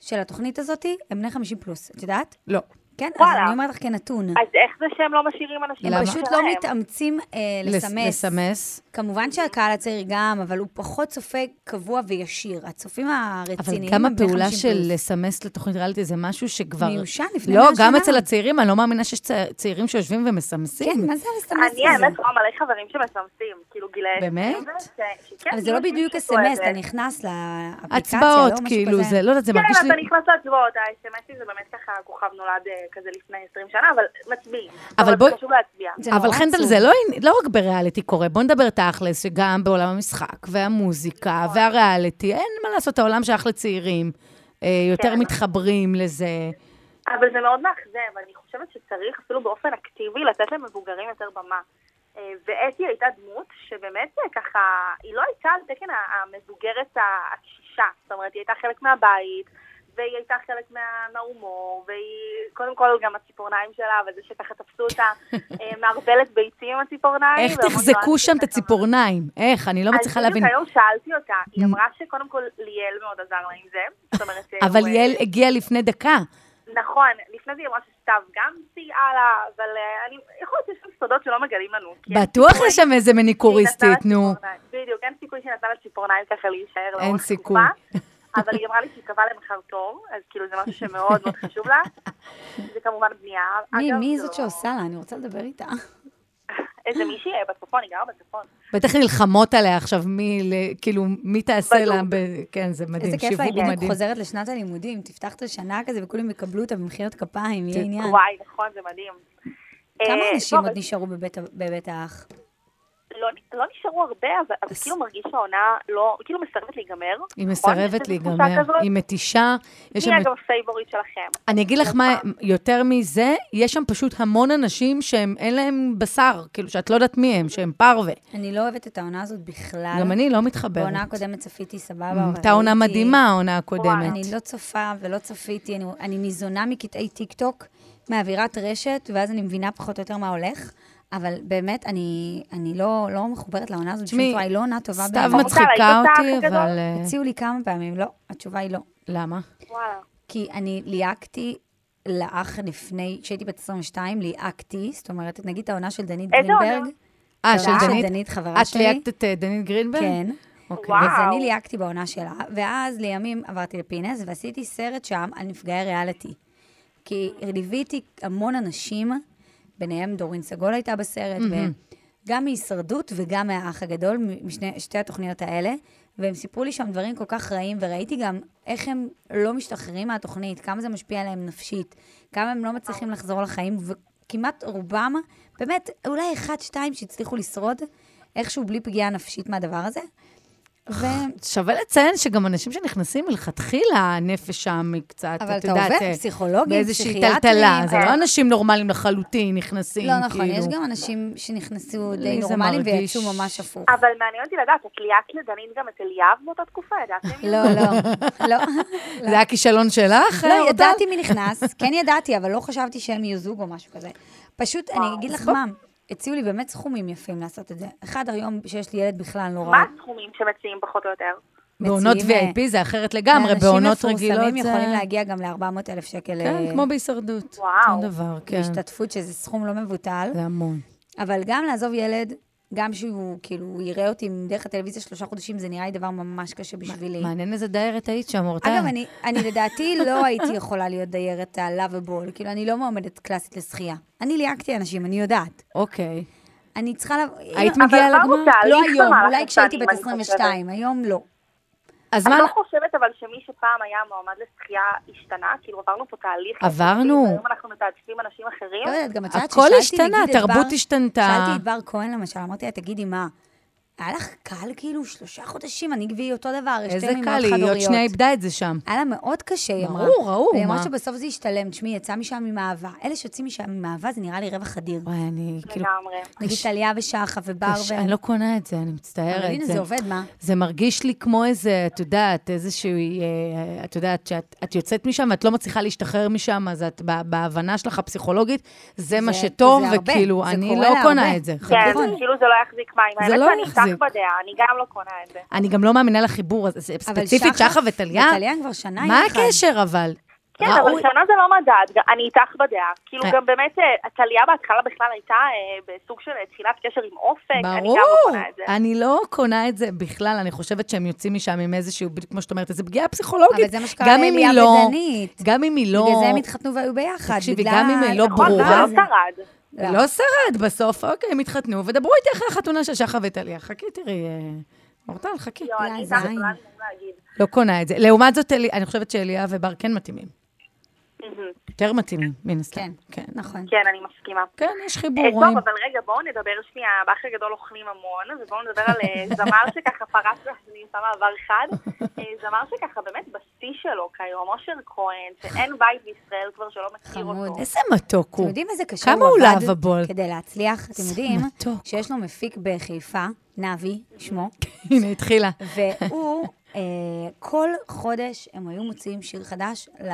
D: של התוכנית הזאת הם בני 50 פלוס, את יודעת?
C: לא.
D: כן, אז
H: וואלה.
D: אני אומרת לך כנתון.
H: אז איך זה שהם לא משאירים אנשים
C: למה?
D: הם פשוט לא מתאמצים אה,
C: לס-
D: לסמס.
C: לסמס.
D: כמובן שהקהל הצעיר גם, אבל הוא פחות צופה קבוע וישיר. הצופים
C: אבל
D: הרציניים
C: גם
D: הם בני
C: הפעולה
D: 50
C: של
D: פלוס.
C: לסמס לתוכנית ריאליטי זה משהו שכבר...
D: מיושן לפני
C: לא,
D: 100
C: גם
D: שנה.
C: אצל הצעירים, אני לא מאמינה שיש צע- צעירים שיושבים ומסמסים.
D: כן, מה זה לסמס
H: אני
D: כזה?
H: האמת רואה מלא חברים שמסמסים, כאילו גילאי...
C: באמת?
H: 20 ש- שכן,
D: אבל זה לא
H: כאילו,
D: בדיוק
H: זה.
D: אתה נכנס לאפליקציה, לא
C: הצבעות,
D: משהו
C: כאילו,
D: כזה.
C: זה, לא יודעת, זה מרגיש
H: כן,
C: לי...
H: אתה נכנס להצבעות, ה-SMSים זה באמת ככה, כוכב נולד אה, כזה לפני 20 שנה, אבל מצביעים.
C: אבל בואי-
H: חשוב להצביע.
D: זה
C: אבל חנדל. זה לא, לא רק בריאליטי קורה, בוא נדבר תכלס, שגם בעולם המשחק והמוזיקה והריאליטי, אין מה לעשות, העולם שייך לצעירים, אה, יותר
H: כן.
C: מתחברים לזה.
H: אבל זה מאוד מאכזב, אני חושבת שצריך אפילו באופן אקטיבי לתת למבוגרים יותר במה. אה, ואתי הייתה דמות שבאמת אה, ככה, היא לא הייתה על תקן המבוגרת הקשישה, זאת אומרת, היא הייתה חלק מהבית, והיא הייתה חלק מה- מההומור, והיא, קודם כל גם הציפורניים שלה, וזה שככה תפסו אותה אה, מערבלת ביצים עם הציפורניים.
C: איך תחזקו שם את. הציפורניים? איך? אני לא מצליחה
H: אז
C: להבין.
H: בדיוק היום שאלתי אותה, היא אמרה שקודם כל ליאל מאוד עזר לה עם זה, אומרת... אה,
C: אבל
H: הוא, אה,
C: יעל הגיעה לפני דקה.
H: נכון, לפני זה היא אמרה שסתיו גם סייעה לה, אבל אני, יכול להיות שיש שם סודות שלא מגלים לנו. אין
C: בטוח יש שם איזה מניקוריסטית, נו.
H: בדיוק, אין סיכוי שהיא נתנה לה ציפורניים ככה להישאר לאורך
C: אין
H: תקופה.
C: סיכוי.
H: אבל היא אמרה לי שהיא קבעה למחר תור, אז כאילו זה משהו שמאוד מאוד חשוב לה. זה כמובן בנייה.
D: מי,
H: אגב,
D: מי
H: זו-
D: זאת שעושה לה? אני רוצה לדבר איתה.
H: איזה מישהי אה, בצפון, היא גרה בצפון.
C: בטח נלחמות עליה עכשיו, מי, כאילו, מי תעשה. לה, ב- כן, זה מדהים,
D: איזה כיף לה,
C: שיווק
D: היא
C: מדהים.
D: חוזרת לשנת הלימודים, תפתח את השנה כזה וכולם יקבלו אותה במחיאות כפיים, יהיה עניין.
H: וואי, נכון, זה מדהים.
D: כמה
H: אה,
D: אנשים עוד נשארו בבית האח?
H: לא, לא נשארו הרבה, אבל, אבל כאילו מרגיש שהעונה לא, כאילו מסרבת להיגמר.
C: היא מסרבת להיגמר? היא מתישה. יש
H: מי
C: שם...
H: אגב ה favorite שלכם?
C: אני אגיד לך מה, יותר מזה, יש שם פשוט המון אנשים שהם, אין להם בשר, כאילו, שאת לא יודעת מי הם, שהם פרווה.
D: אני לא אוהבת את העונה הזאת בכלל.
C: גם אני לא מתחברת.
D: בעונה הקודמת צפיתי סבבה.
C: הייתה עונה מדהימה, העונה הקודמת.
D: אני לא צופה ולא צפיתי, אני, אני ניזונה מקטעי טיק טוק, מאווירת רשת, ואז אני מבינה פחות או יותר מה הולך. אבל באמת, אני, אני לא, לא מחוברת לעונה הזאת בשום צורה, היא לא עונה טובה
C: סתיו. מצחיקה
H: אותה
C: אותי,
H: גדול?
C: אבל...
D: הציעו לי כמה פעמים, לא, התשובה היא לא.
C: למה?
H: וואלה.
D: כי אני ליהקתי לאח לפני, כשהייתי בת 22, ליהקתי, זאת אומרת, נגיד את העונה של דנית? גרינברג.
C: אה,
D: את
C: של דנית?
D: דנית, חברה
C: את
D: שלי.
C: ליהקת את אה, דנית גרינברג?
D: כן.
C: אוקיי.
H: וואו.
D: אז אני ליהקתי בעונה שלה, ואז לימים עברתי לפינס ועשיתי סרט שם על נפגעי ריאליטי. כי ליוויתי המון אנשים, ביניהם דורין סגול הייתה בסרט, וגם מהישרדות וגם מהאח הגדול, משתי התוכניות האלה, והם סיפרו לי שם דברים כל כך רעים, וראיתי גם איך הם לא משתחררים מהתוכנית, כמה זה משפיע עליהם נפשית, כמה הם לא מצליחים לחזור לחיים, וכמעט רובם, באמת, אולי אחד, שתיים שהצליחו לשרוד איכשהו בלי פגיעה נפשית מהדבר הזה. ו...
C: שווה לציין שגם אנשים שנכנסים מלכתחילה, הנפש שם היא קצת,
D: אבל
C: את
D: אתה
C: יודעת,
D: עובר
C: אה,
D: פסיכולוגים,
C: באיזושהי. טלטלה. זה
H: כן.
C: לא אנשים נורמליים לחלוטין נכנסים,
D: לא נכון,
C: כאילו.
D: יש גם אנשים שנכנסו די
C: מרגיש-
D: ויצאו ממש הפוך.
H: אבל מעניין אותי לדעת, את ליהקת לדנית גם את אליאב באותה תקופה, ידעתם?
D: לא, לא, לא.
C: זה היה כישלון שלך?
D: לא,
C: אורטל?
D: ידעתי מי נכנס, כן ידעתי, אבל לא חשבתי שהם יהיו זוג או משהו כזה. פשוט, אני אגיד לך מה, הציעו לי באמת סכומים יפים לעשות את זה. אחד, היום שיש לי ילד בכלל לא רע.
H: מה הסכומים שמציעים פחות או יותר?
C: בעונות VIP זה אחרת לגמרי, בעונות רגילות
D: אנשים
C: זה...
D: מפורסמים יכולים להגיע גם ל-400 אלף שקל
C: כן,
D: אה,
C: כמו בהישרדות.
H: וואו.
C: אותו דבר, כן.
D: בהשתתפות, שזה סכום לא מבוטל.
C: זה המון.
D: אבל גם לעזוב ילד, גם שהוא, כאילו, יראה אותי דרך הטלוויזיה שלושה חודשים, זה נראה לי דבר ממש קשה בשבילי.
C: מעניין איזה דיירת היית שם, אורטל.
D: אגב, אני, אני לדעתי לא הייתי יכולה להיות דיירת הלאביבול, כאילו, אני לא מועמדת קלאסית לשחייה. אני ליהקתי אנשים, אני יודעת.
C: אוקיי.
D: אני צריכה... לב...
C: היית מגיעה לגמר?
D: לא היום, אולי כשהייתי בת
H: אני
D: 22, היום לא.
C: אז
H: אני
C: מה...
H: לא חושבת אבל שמי שפעם היה מועמד לשחייה השתנה, כאילו עברנו פה תהליך.
C: עברנו.
H: היום אנחנו מתעדפים אנשים אחרים.
D: לא יודעת, גם את יודעת
C: הכל
D: ששאלתי,
C: השתנה,
D: נגיד, את
C: התרבות
D: בר-
C: השתנתה.
D: שאלתי את בר כהן למשל, אמרתי לה, תגידי, מה, היה לך קל כאילו שלושה חודשים, אני והיא אותו דבר,
C: איזה
D: שתי אמהות
C: קל, היא עוד. שנייה איבדה את זה שם.
D: היה לה מאוד קשה, היא אמרה.
C: ברור, ראו,
D: והיא אמרה
C: מה?
D: שבסוף זה השתלם. תשמעי, יצא משם עם אהבה. אלה שיוצאים משם עם אהבה, זה נראה לי רווח אדיר.
C: וואי, אני כאילו...
H: לגמרי.
D: נגיד טליה ושחף ובר ו...
C: אני לא קונה את זה, אני
D: אבל
C: מצטערת.
D: הנה, זה עובד, מה?
C: זה מרגיש לי כמו איזה, את יודעת, איזושהי, אה, את יודעת, שאת את יוצאת משם ואת לא מצליחה להשתחרר משם, אז את ב- בהבנה שלך הפסיכולוגית, זה מה שטוב, וכאילו, אני לא. קונה את זה.
H: כן.
D: נכון.
H: זה כאילו זה לא יחזיק מים. איתך בדעה, אני גם לא קונה את זה.
C: אני גם לא מאמינה לחיבור הזה, ספציפית שחף וטליה.
D: וטליה כבר שנה
C: מה
D: יחד.
C: הקשר אבל?
H: כן, אבל שנה זה לא מדד, אני איתך בדעה. כאילו
C: אה.
H: גם באמת, אה, טליה בהתחלה בכלל הייתה אה, בסוג של תחילת קשר עם אופק, אני גם לא
C: ברור,
H: קונה את זה.
C: אני לא קונה את זה בכלל, אני חושבת שהם יוצאים משם עם איזשהו, בדיוק כמו שאת אומרת, איזו פגיעה פסיכולוגית.
D: אבל זה מה שקרה לאליה
C: לא-
D: ודנית.
C: גם אם היא לא...
D: בגלל זה הם התחתנו והיו ביחד.
C: תקשיבי,
D: בגלל
C: גם אם היא לא
H: נכון, זה
C: ברורה.
H: לא שרד.
D: לא.
C: לא שרד, בסוף, אוקיי, הם התחתנו, ודברו איתי אחרי החתונה של שחר וטליה. חכי, תראי, אה, אורטל, חכי.
H: לא, אני
D: זין.
H: לא
C: קונה את זה. לעומת זאת, אני חושבת שאליה ובר כן מתאימים. יותר מתאימים, מן הסתם.
D: כן,
C: כן.
D: נכון.
H: כן, אני מסכימה.
C: כן, יש חיבור,
H: אה,
C: רואים.
H: טוב, אבל רגע, בואו נדבר שנייה, באח הגדול אוכלים המון, ובואו נדבר על אה, זמר שככה פרץ, אני שמה עבר חד, אה, זמר שככה באמת בשיא שלו כיום, אושר כהן, שאין בית בישראל כבר שלא מכיר
D: חמוד.
H: אותו.
C: איזה מתוק
D: אתם
C: הוא.
D: יודעים איזה קשה
C: כמה
D: הוא
C: לאבבול.
D: כדי להצליח? אתם יודעים. שיש לו מפיק בחיפה, נבי, שמו,
C: הנה, התחילה.
D: והוא, כל חודש הם היו מוציאים שיר חדש ל-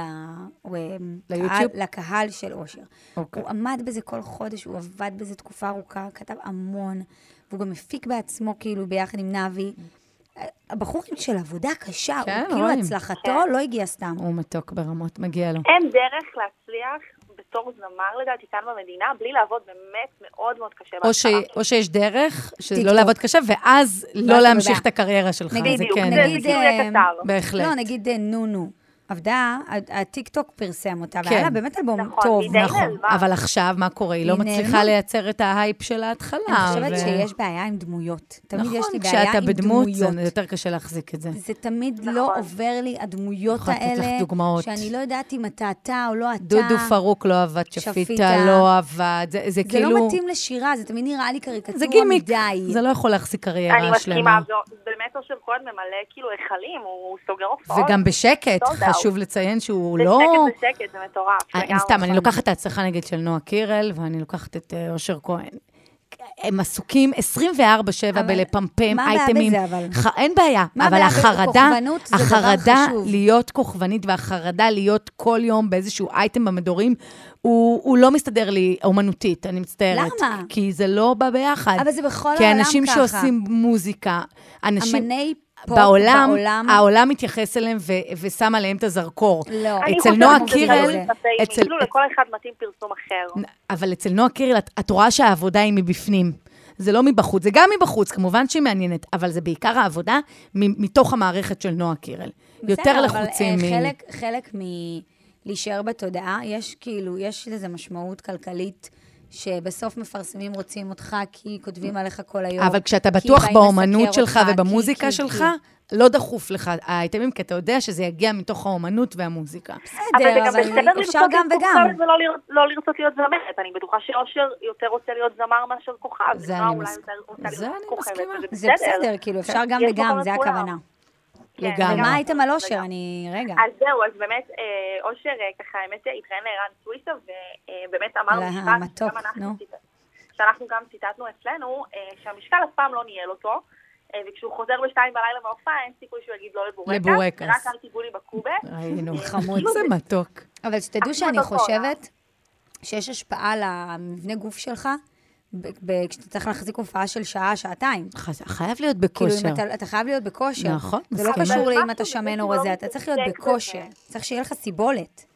D: הוא, אה,
C: ליוטיוב?
D: קהל- לקהל של אושר.
C: אוקיי.
D: הוא עמד בזה כל חודש, הוא עבד בזה תקופה ארוכה, כתב המון, והוא גם מפיק בעצמו, כאילו, ביחד עם נבי. הבחור של עבודה קשה,
C: כן,
D: הוא כאילו
C: רואים.
D: הצלחתו לא הגיעה סתם.
C: הוא מתוק ברמות, מגיע לו.
H: אין דרך להצליח בתור זמר לדעתי כאן במדינה, בלי לעבוד באמת מאוד מאוד קשה
C: או, ש... או שיש דרך, שלא. לעבוד קשה, ואז לא
D: אתה
C: להמשיך. את הקריירה שלך.
D: נגיד,
C: זה כן.
H: זה
D: נגיד,
H: כאילו
D: אה.
C: בהחלט.
D: לא, נגיד אה, נונו. עבדה, הטיקטוק פרסם אותה,
C: כן.
D: והיה לה באמת אלבום
H: נכון,
D: טוב.
C: נכון,
H: נעלמה.
C: אבל עכשיו, מה קורה? היא לא מצליחה
D: נעלמה.
C: לייצר את ההייפ של ההתחלה.
D: אני חושבת
C: ו-
D: שיש בעיה עם דמויות. תמיד יש
C: נכון,
D: לי בעיה
C: כשאתה
D: עם
C: בדמות,
D: דמויות.
C: זה יותר קשה להחזיק את זה.
D: זה תמיד
H: נכון.
D: לא עובר לי, הדמויות
C: יכולה לתת לך
D: האלה,
C: דוגמאות.
D: שאני לא יודעת אם אתה אתה או לא אתה.
C: דודו פרוק לא עבד, שפיטה
D: שפיטה.
C: לא עבד, זה, זה
D: זה
C: כאילו...
D: לא מתאים לשירה, זה תמיד נראה לי קריקטורה
C: זה גימיק,
D: מדי.
C: זה לא יכול להחזיק
H: אני
C: קריירה
H: מסכימה,
C: שלמה.
H: זו- באמת אושר כהן ממלא כאילו היכלים, הוא סוגר הופעות.
C: וגם בשקט,
H: out.
C: חשוב לציין שהוא לא...
H: בשקט, בשקט, זה מטורף.
C: אה. סתם, אני לוקחת את ההצלחה נגיד של נועה קירל, ואני לוקחת את אה, אושר כהן. הם עסוקים 24-7
D: אבל
C: בלפמפם
D: מה הבעיה
C: אייטמים.
D: בזה, אבל?
C: ח... אין בעיה,
D: מה
C: אבל? החרדה, החרדה. להיות כוכבנית והחרדה להיות כל יום באיזשהו אייטם במדורים, הוא, הוא לא מסתדר לי אומנותית, אני מצטערת.
D: למה?
C: כי זה לא בא ביחד.
D: אבל זה בכל
C: כי
D: העולם
C: אנשים
D: ככה.
C: שעושים מוזיקה, אנשים...
D: אמני
C: בעולם,
D: בעולם...
C: העולם מתייחס אליהם ו- ושם עליהם את הזרקור.
D: לא.
C: אצל נועה קירל, אצל-
H: כאילו לכל אחד מתאים פרסום אחר.
C: אבל אצל נועה קירל, את, את רואה שהעבודה היא מבפנים. זה לא מבחוץ, זה גם מבחוץ, כמובן שהיא מעניינת, אבל זה בעיקר העבודה מ- מתוך המערכת של נועה קירל. יותר
D: בסדר,
C: לחוצים
D: אבל
C: מ...
D: אה, חלק, חלק מלהישאר בתודעה, יש כאילו, יש לזה משמעות כלכלית, שבסוף מפרסמים רוצים אותך כי כותבים עליך כל היום.
C: אבל כשאתה בטוח באומנות שלך
D: אותך,
C: ובמוזיקה
D: כי-
C: שלך,
D: כי.
C: לא דחוף לך האייטמים, כי אתה יודע שזה יגיע מתוך האומנות והמוזיקה.
H: אבל זה
D: בסדר,
H: גם
D: אבל
H: בסדר
D: אפשר
H: לרצות
D: גם
H: להיות
D: וגם.
H: כוכבת ולא לרצות- לא לרצות להיות זמרת. אני בטוחה שאושר יותר רוצה להיות זמר מאשר כוכב.
C: זה אני זה מסכימה.
D: זה בסדר, כאילו, אפשר גם וגם, זה. הכוונה.
H: כן,
C: לגמרי.
D: ומה הייתם על. אושר? אני... רגע.
H: אז זהו, אז באמת, אה, אושר, אה, ככה, האמת, התראיין לערן סוויסה, ובאמת אמר
D: על
H: משפט,
D: המתוק, נו.
H: שאנחנו גם ציטטנו אצלנו, אה, שהמשקל אף פעם לא ניהל אותו, אה, וכשהוא חוזר בשתיים בלילה מההופעה, אין סיכוי שהוא יגיד לא לבורקס,
C: לבורקס.
H: רק אל תיגעו לי בקובה.
C: ראינו.
D: חמוד.
C: זה מתוק.
D: אבל שתדעו שאני חושבת שיש השפעה למבנה גוף שלך, כשאתה צריך להחזיק הופעה של שעה, שעתיים.
C: חייב להיות
D: כאילו,
C: בכושר.
D: אם אתה, אתה חייב להיות בכושר.
C: נכון,
D: זה לא. קשור לאם אתה שמן או
H: לא
D: רזה, אתה צריך להיות בכושר. צריך שיהיה לך סיבולת.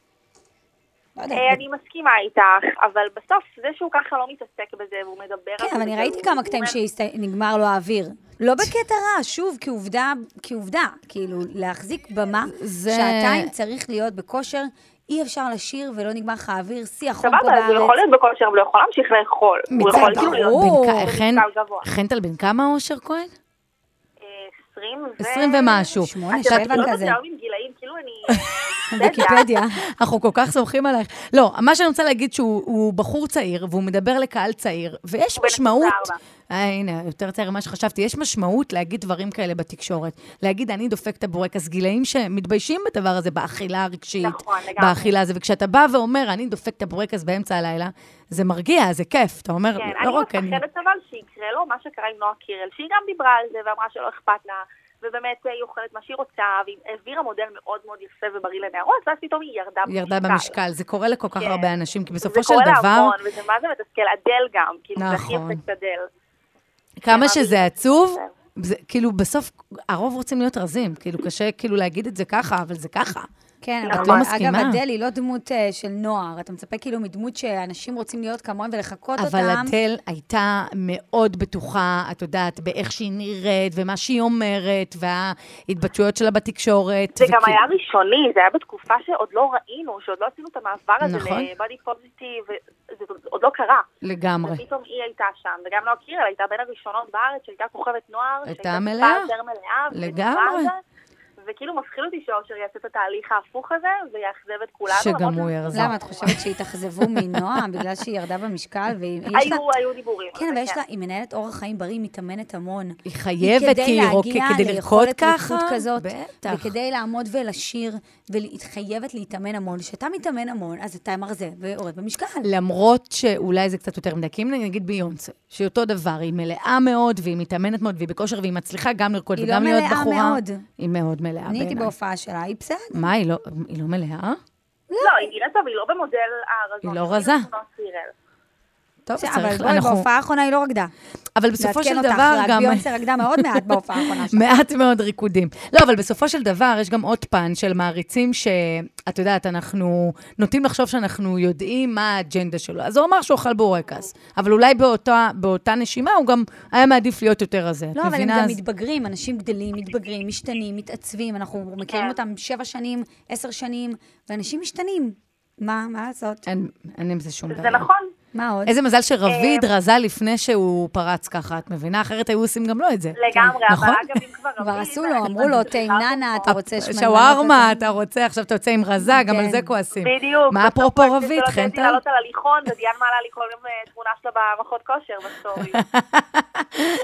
D: לא
H: אה, אני מסכימה איתך, אבל בסוף זה שהוא ככה לא מתעסק בזה, והוא מדבר על
D: כן,
H: זה,
D: אבל אני ראיתי כמה קטעים שנגמר לו האוויר. לא בקטע רע, שוב, כעובדה, כעובדה. כאילו, להחזיק במה, שעתיים צריך להיות בכושר, אי אפשר לשיר ולא נגמר לך האוויר, שיא החום פה
H: סבבה, אז הוא יכול
D: בארץ.
H: להיות בכושר, אבל הוא יכול להמשיך לאכול. הוא יכול כאילו להיות במשקל גבוה.
C: חנטל בן כמה אושר כהן?
H: אה, 20 ו...
C: 20 ומשהו.
D: שמונה, שבע
H: לא
D: כזה.
H: יותר עם גילאים, כאילו אני...
D: ויקיפדיה.
C: אנחנו כל כך סומכים עלייך. לא, מה שאני רוצה להגיד שהוא הוא בחור צעיר, והוא מדבר לקהל צעיר, ויש משמעות...
H: 24.
C: אה, הנה, יותר צעיר ממה שחשבתי. יש משמעות להגיד דברים כאלה בתקשורת. להגיד, אני דופק את הבורקס. גילאים שמתביישים בדבר הזה, באכילה הרגשית,
H: נכון, לגמרי.
C: באכילה הזה. וכשאתה בא ואומר, אני דופק את הבורקס באמצע הלילה, זה מרגיע, זה כיף. אתה אומר,
H: כן,
C: לא
H: אני
C: רק אני.
H: מפחדת אבל שיקרה לו מה שקרה עם נועה קירל, שהיא גם דיברה על זה ואמרה שלא אכפת לה, ובאמת היא אוכלת מה שהיא רוצה, והיא העבירה מודל מאוד מאוד יפה ובריא לנערות, ואז פתאום היא ירדה במשקל.
C: ירדה במשקל. זה קורה לכל כך
H: כן.
C: הרבה אנשים, כי בסופו של
H: זה קורה
C: דבר...
H: להמון, וזה מה זה מתסכל, אדל גם, כאילו זה הכי
C: נכון.
H: אפקט אדל.
C: כמה שזה עצוב, זה, כאילו, בסוף, הרוב רוצים להיות רזים. כאילו, קשה כאילו להגיד את זה ככה, אבל זה ככה.
D: כן,
H: את
D: אבל
H: לא
C: מסכימה?
D: אגב, אדל היא לא דמות אה, של נוער. אתה מצפה כאילו מדמות שאנשים רוצים להיות כמוהם ולחקות אותם.
C: אבל אדל הייתה מאוד בטוחה, את יודעת, באיך שהיא נראית, ומה שהיא אומרת, וההתבטאויות שלה בתקשורת.
H: זה גם
C: וכי-
H: היה ראשוני, זה היה בתקופה שעוד לא ראינו, שעוד לא עשינו את המעבר הזה
C: נכון.
H: לבody פוזיטיב, וזה עוד לא קרה.
C: לגמרי.
H: ופתאום היא הייתה שם, וגם נועה קירל הייתה בין הראשונות בארץ שהייתה כוכבת נוער,
C: הייתה
H: שהייתה
C: מלאה.
H: יותר מלאה,
C: לגמרי.
H: וכאילו מפחיד אותי שאושר יעשה את התהליך ההפוך הזה, ויאכזב את כולנו.
C: שגם הוא ירזה.
D: למה, את חושבת שהתאכזבו מנועה בגלל שהיא ירדה במשקל?
H: היו, היו דיבורים.
D: כן, אבל יש לה, היא מנהלת אורח חיים בריא, היא מתאמנת המון.
C: היא חייבת, כי היא כדי לרקוד ככה. בטח.
D: וכדי לעמוד ולשיר, והיא חייבת להתאמן המון. כשאתה מתאמן המון, אז אתה מרזה ויורד במשקל.
C: למרות שאולי זה קצת יותר מדי, כי אם נגיד ביונסה, שהיא אותו דבר, היא מלאה מאוד, והיא מתאמנת מאוד, והיא בכושר, והיא מצליחה גם לרקוד
D: היא לא
C: וגם להיות
D: מלאה
C: בחורה.
D: מאוד.
C: היא מאוד מלאה
D: אני הייתי
C: בעיניי.
D: בהופעה שלה, היא בסדר.
C: מה, היא לא, היא לא מלאה?
H: לא, היא נראית טוב, היא לא במודל הרזון.
C: היא לא רזה. טוב, צריך,
D: אבל בואי,
C: אנחנו...
D: בהופעה האחרונה היא לא רקדה.
C: אבל בסופו של
D: לעדכן אותך,
C: דבר
D: רק
C: גם...
D: ביונסה רקדה מאוד מעט בהופעה האחרונה שלה.
C: מעט מאוד ריקודים. לא, אבל בסופו של דבר, יש גם עוד פן של מעריצים שאת יודעת, אנחנו נוטים לחשוב שאנחנו יודעים מה האג'נדה שלו. אז הוא אמר שהוא אכל בורקס, אבל אולי באותה, באותה נשימה הוא גם היה מעדיף להיות יותר רזה.
D: לא, אבל הם
C: מבינה?
D: גם
C: אז-
D: מתבגרים, אנשים גדלים, מתבגרים, משתנים, מתעצבים, אנחנו מכירים
H: כן.
D: אותם שבע שנים, עשר שנים, ואנשים משתנים. מה, מה לעשות?
C: אין, אין עם זה שום דבר.
H: זה נכון.
D: מה עוד?
C: איזה מזל שרביד רזה לפני שהוא פרץ ככה, את מבינה? אחרת היו עושים גם לו את זה.
H: לגמרי,
C: נכון?
H: אבל אגב, אם כבר
D: כבר. עשו לו, אמרו לו, תימננה, אתה רוצה שמנמנות?
C: שווארמה, אתה רוצה, עכשיו אתה יוצא עם רזה, גם על
D: כן.
C: זה כועסים.
H: בדיוק.
C: מה אפרופו רביד,
H: שלא
C: חן טל?
H: לעלות על הליכון, ודיאן מעלה לי כל יום אה, תמונה שלה במכות כושר בסטורי.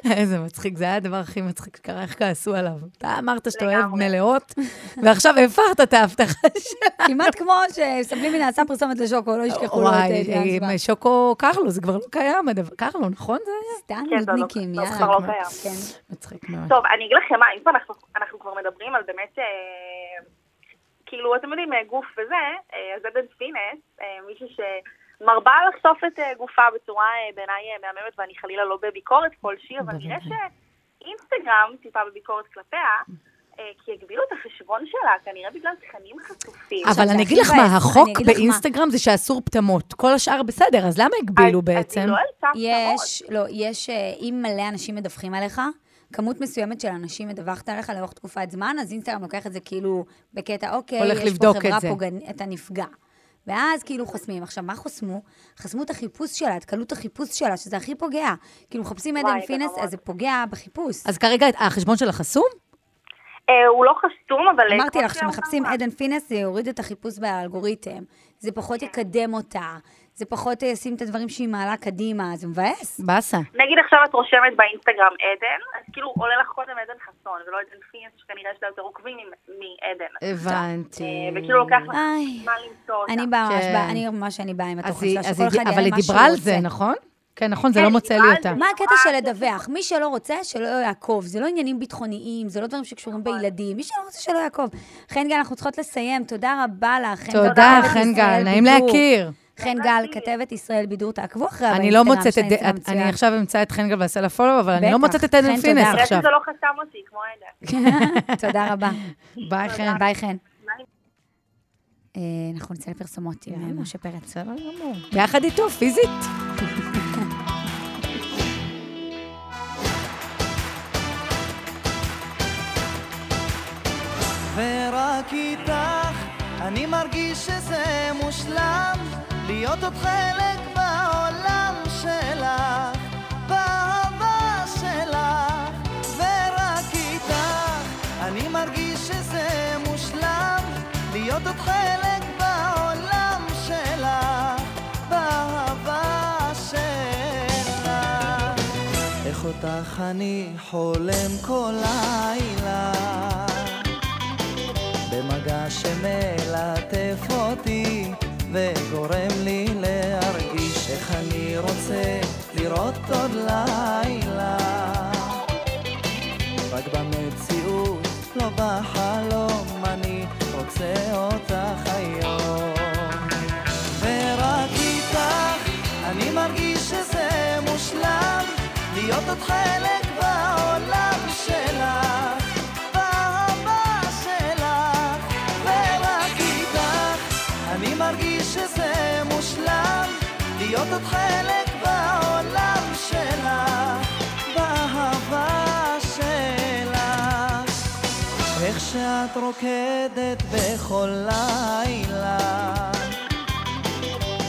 C: איזה מצחיק, זה היה הדבר הכי מצחיק שקרה, איך כעסו עליו. אתה אמרת שאתה אוהב. מלאות, ועכשיו הפכת את ההבטחה שלך.
D: כמעט כמו שסבלימי נעשה פרסומת לשוקו, לא ישכחו לו את דיאן
C: עם קרלו, זה כבר לא קיים, הדבר- קרלו, נכון זה היה?
D: סתם
H: כן, זה לא-
D: נודניקים, יאללה.
H: כבר לא קיים.
D: כן.
C: מצחיק מאוד.
H: טוב, אני אגיד לכם מה, אם כבר אנחנו, אנחנו כבר מדברים על באמת, אה, כאילו, אתם יודעים, אה, גוף וזה, אה, אז עדן פינס, מישהי שמרבה לחשוף את גופה בצורה בעיניי מהממת, ואני חלילה לא בביקורת כלשהי, אבל נראה שאינסטגרם טיפה בביקורת כלפיה, כי הגבילו את החשבון שלה, כנראה בגלל תכנים חשופים.
C: אבל אני אגיד לך מה, החוק. באינסטגרם זה שאסור פטמות. כל השאר בסדר, אז למה הגבילו
H: אז-
C: בעצם?
H: אז היא לא העלתה
D: יש, לא, יש, אה, אם מלא אנשים מדווחים עליך, כמות מסוימת של אנשים מדווחת עליך לאורך תקופת זמן, אז אינסטגרם לוקח את זה כאילו בקטע, אוקיי, יש
C: לבדוק
D: פה חברה. פוגענית, אתה נפגע. ואז כאילו חוסמים. עכשיו, מה חסמו? חסמו את החיפוש שלה, את קלות החיפוש שלה, שזה הכי פוגע. כאילו, מחפשים עדן פינס. אז זה פוגע בחיפוש.
C: אז כרגע החשבון שלה חסום?
H: אה, הוא לא חסום, אבל... אה,
D: אמרתי לך, כשמחפשים עדן פינס, זה יוריד את החיפוש באלגוריתם. זה פחות יקדם אותה. זה פחות אה, ישים את הדברים שהיא מעלה קדימה, זה מבאס.
C: באסה.
H: נגיד עכשיו את רושמת באינסטגרם עדן, אז כאילו עולה לך קודם עדן חסון, ולא עדן פינס, שכנראה יש לה יותר עוקבים מ- מעדן.
C: הבנתי.
H: וכאילו לוקח לך. זמן למצוא אותה.
D: אני באה ממש,
C: כן.
D: באה- אני ממש, אני באה עם
C: היא-
D: שלה,
C: אז
D: שכל
C: היא-
D: אחד
C: אבל
D: יעלה
C: היא
D: מה שהוא
C: דיברה על זה,
D: רוצה.
C: נכון? כן, נכון, זה
H: כן,
C: לא
H: היא
C: מוצא לי אותה.
H: זה.
D: מה הקטע של לדווח? מי שלא רוצה, שלא יעקוב. זה לא עניינים ביטחוניים, זה לא דברים שקשורים
C: נכון.
D: בילדים. מי שלא רוצה, שלא יעקוב. חן גל, אנחנו צריכות לסיים. תודה רבה לך.
C: תודה, חן גל, נעים. להכיר.
D: חן גל, כתבת ישראל בידור, תעקבו אחריה
C: אני לא מוצאת את... אני. עכשיו אמצא את חן גל ואעשה לה follow, אבל אני לא. מוצאת את עדן פינס עכשיו.
H: שזה לא חסם אותי, כמו עדן.
D: תודה רבה.
C: ביי, חן.
D: ביי, חן. אה, אנחנו נצא לפרסומות עם. משה פרץ.
C: בסדר גמור. ביחד איתו, פיזית.
F: ורק איתך אני מרגיש שזה מושלם להיות עוד חלק בעולם שלך, באהבה שלך. ורק איתך אני מרגיש שזה מושלם להיות עוד חלק בעולם שלך, באהבה שלך. איך אותך אני חולם כל לילה במגע שמלטף אותי וגורם לי להרגיש איך אני רוצה לראות עוד לילה. רק במציאות, לא בחלום, אני רוצה אותך היום. ורק איתך אני מרגיש שזה מושלם להיות עוד חלק שאת רוקדת בכל לילה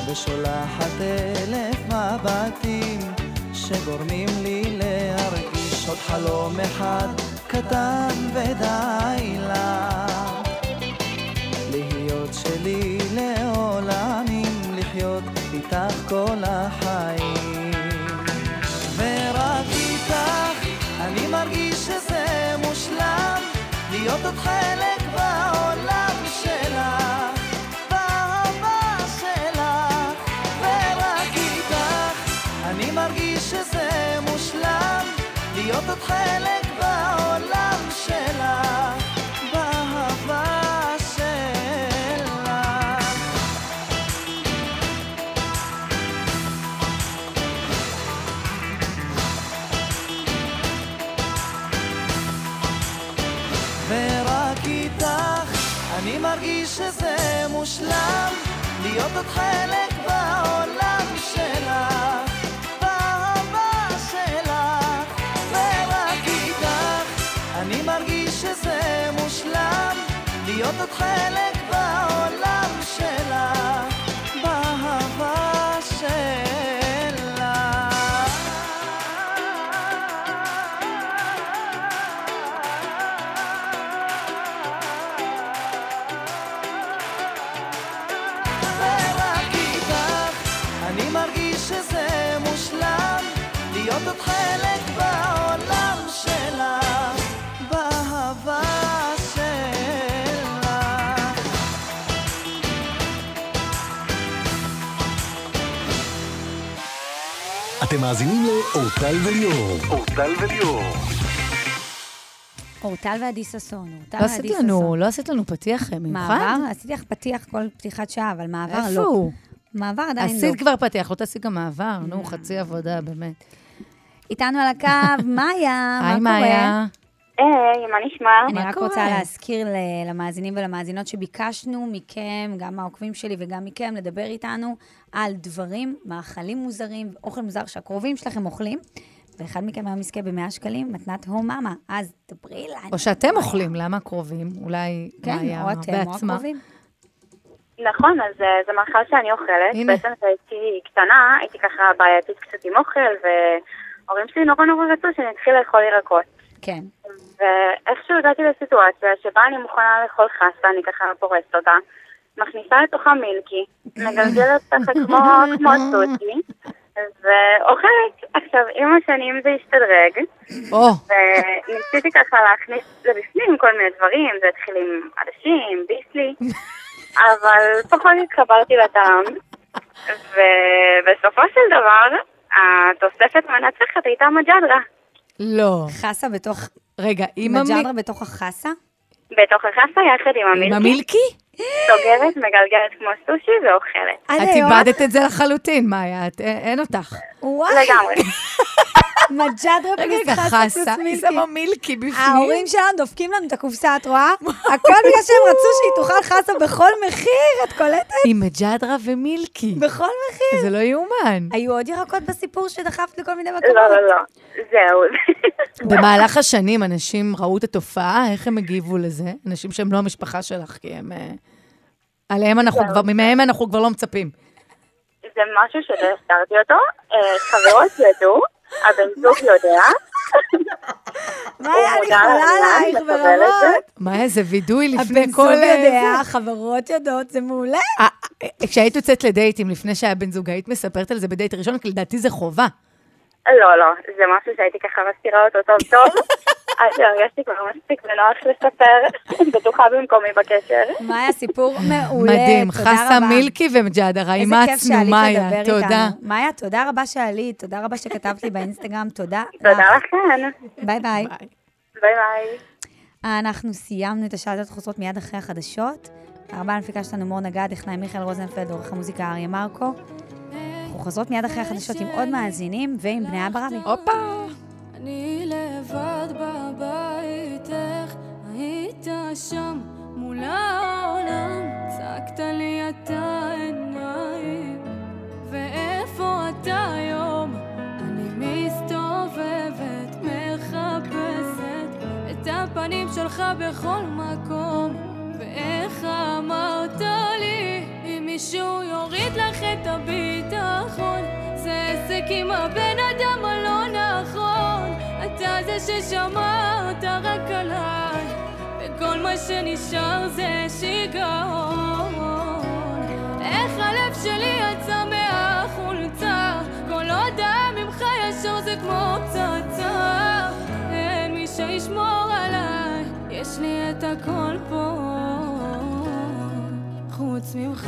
F: ושולחת אלף מבטים שגורמים לי להרגיש עוד חלום אחד קטן ודי לך להיות שלי לעולמים, לחיות איתך כל החיים. ורק איתך אני מרגיש להיות עוד חלק בעולם שלך באהבה שלך ורק איתך אני מרגיש שזה מושלם להיות עוד חלק בעולם שלך להיות עוד חלק בעולם שלך, באהבה שלך, ורק איתך. אני מרגיש שזה מושלם, להיות עוד חלק
B: אתם מאזינים לאורטל וליאור. אורטל וליאור.
D: אורטל ועדי ששון. אורטל
C: לא עשית
D: ועדי
C: לנו,
D: ששון.
C: לא עשית לנו פתיח מיוחד?
D: מעבר? עשיתי לך פתיח כל פתיחת שעה, אבל מעבר לא.
C: איפה הוא?
D: מעבר עדיין לא.
C: עשית כבר פתיח, לא תעשי גם מעבר, נו, חצי עבודה, באמת.
D: איתנו על הקו, מאיה, מה
C: היי,
D: קורה?
C: מאיה.
I: היי, מה נשמע?
D: אני רק? רוצה להזכיר למאזינים ולמאזינות שביקשנו מכם, גם מהעוקבים שלי וגם מכם, לדבר איתנו על דברים, מאכלים מוזרים, אוכל מוזר שהקרובים שלכם אוכלים, ואחד מכם היום יזכה ב-100 שקלים, מתנת הו מאמה. אז דברי לנו.
C: או שאתם אוכלים, למה קרובים? אולי
D: כן,
C: מאיה
D: או אתם, או. הקרובים.
I: נכון, אז אה, זה מאכל שאני אוכלת.
C: הנה.
I: בעצם כשהייתי קטנה, הייתי ככה בעייתית קצת עם אוכל, וההורים שלי נורא נורא רצו שאני אתחיל לאכול ירקות.
D: כן.
I: ואיכשהו הגעתי לסיטואציה שבה אני מוכנה לאכול חסה, אני ככה פורסת אותה, מכניסה לתוכה מילקי, מגלגלת ככה כמו, כמו סוסי, ואוכלת. עכשיו, עם השנים זה השתדרג, וניסיתי ככה להכניס לבפנים כל מיני דברים, זה התחיל עם עדשים, ביסלי, אבל פחות התחברתי לטעם, ובסופו של דבר, התוספת המנצחת הייתה מג'דרה.
C: לא.
D: חסה בתוך...
C: רגע, עם המ-
D: מג'דרה בתוך החסה?
I: בתוך החסה יחד עם
C: עם
I: המילקי,
C: המילקי?
I: סוגרת, מגלגלת כמו סושי ואוכלת.
C: את? איבדת את זה לחלוטין, מאיה, אין אותך.
D: וואי,
I: לגמרי.
D: מג'דרה
C: רגע,
D: פלוס חסה
C: חסה,
D: פלוס
C: היא
D: מילקי.
C: שמה מילקי בפנים.
D: ההורים שלנו דופקים לנו את הקופסה, את רואה? הכל בגלל שהם רצו שהיא תאכל חסה בכל מחיר, את קולטת?
C: עם מג'דרה ומילקי.
D: בכל מחיר.
C: זה לא יאומן.
D: היו עוד ירקות בסיפור שדחפת לכל מיני מקומות?
I: לא, לא, לא. זהו.
C: במהלך השנים אנשים ראו את התופעה, איך הם הגיבו לזה? אנשים שהם לא המשפחה שלך, כי הם... אה, עליהם אנחנו כבר, מהם אנחנו כבר לא מצפים.
I: זה משהו שלא הסתרתי אותו. אה, חברות ידעו, הבן זוג יודע.
D: מה היה לי
I: מודע
D: חולה עלייך
I: זה.
D: ברמות?
C: מה, איזה וידוי לפני
D: הבן
C: כל...
D: זוג
C: אה,
D: יודע. החברות יודעות, זה מעולה.
C: אה, אה, כשהיית יוצאת לדייטים לפני שהיה בן זוג, היית מספרת על זה בדייט ראשון, כי לדעתי זה חובה.
I: לא, לא, זה משהו שהייתי ככה מסתירה אותו טוב טוב. עד שהרגשתי כבר מספיק ונוח לספר. בטוחה במקומי בקשר.
D: מאיה, סיפור מעולה.
C: מדהים,
D: תודה
C: חסה
D: רבה.
C: מילקי ומג'דרה,
D: איזה כיף
C: אימצנו,
D: שעלית
C: מאיה, תודה.
D: מאיה, תודה רבה שעלית, תודה רבה שכתבת לי באינסטגרם, תודה
I: תודה
D: לך.
I: לכן.
D: ביי ביי.
I: ביי ביי.
D: אנחנו סיימנו את השאלות חוזרות מיד אחרי החדשות. הרבה המפיקה שלנו מור נגד, טכנאי מיכאל רוזנפלד, עורך המוזיקה אריה מרקו. אנחנו חוזרות מיד אחרי החדשות עם עוד מאזינים ועם בני אברבי.
C: הופה.
A: אני לבד בבית, איך היית שם מול העולם? צעקת לי אתה עיניים, ואיפה אתה היום? אני מסתובבת, מחפשת את הפנים שלך בכל מקום, ואיך אמרת לי, אם מישהו יוריד לך את הביטחון, זה עסק עם הבן אדם הלא נכון, אתה זה ששמרת רק עליי, וכל מה שנשאר זה שיגעון. איך הלב שלי יצא מהחולצה, כל הודעה ממך ישר זה כמו פצצה. אין מי שישמור עליי, יש לי את הכל פה, חוץ ממך.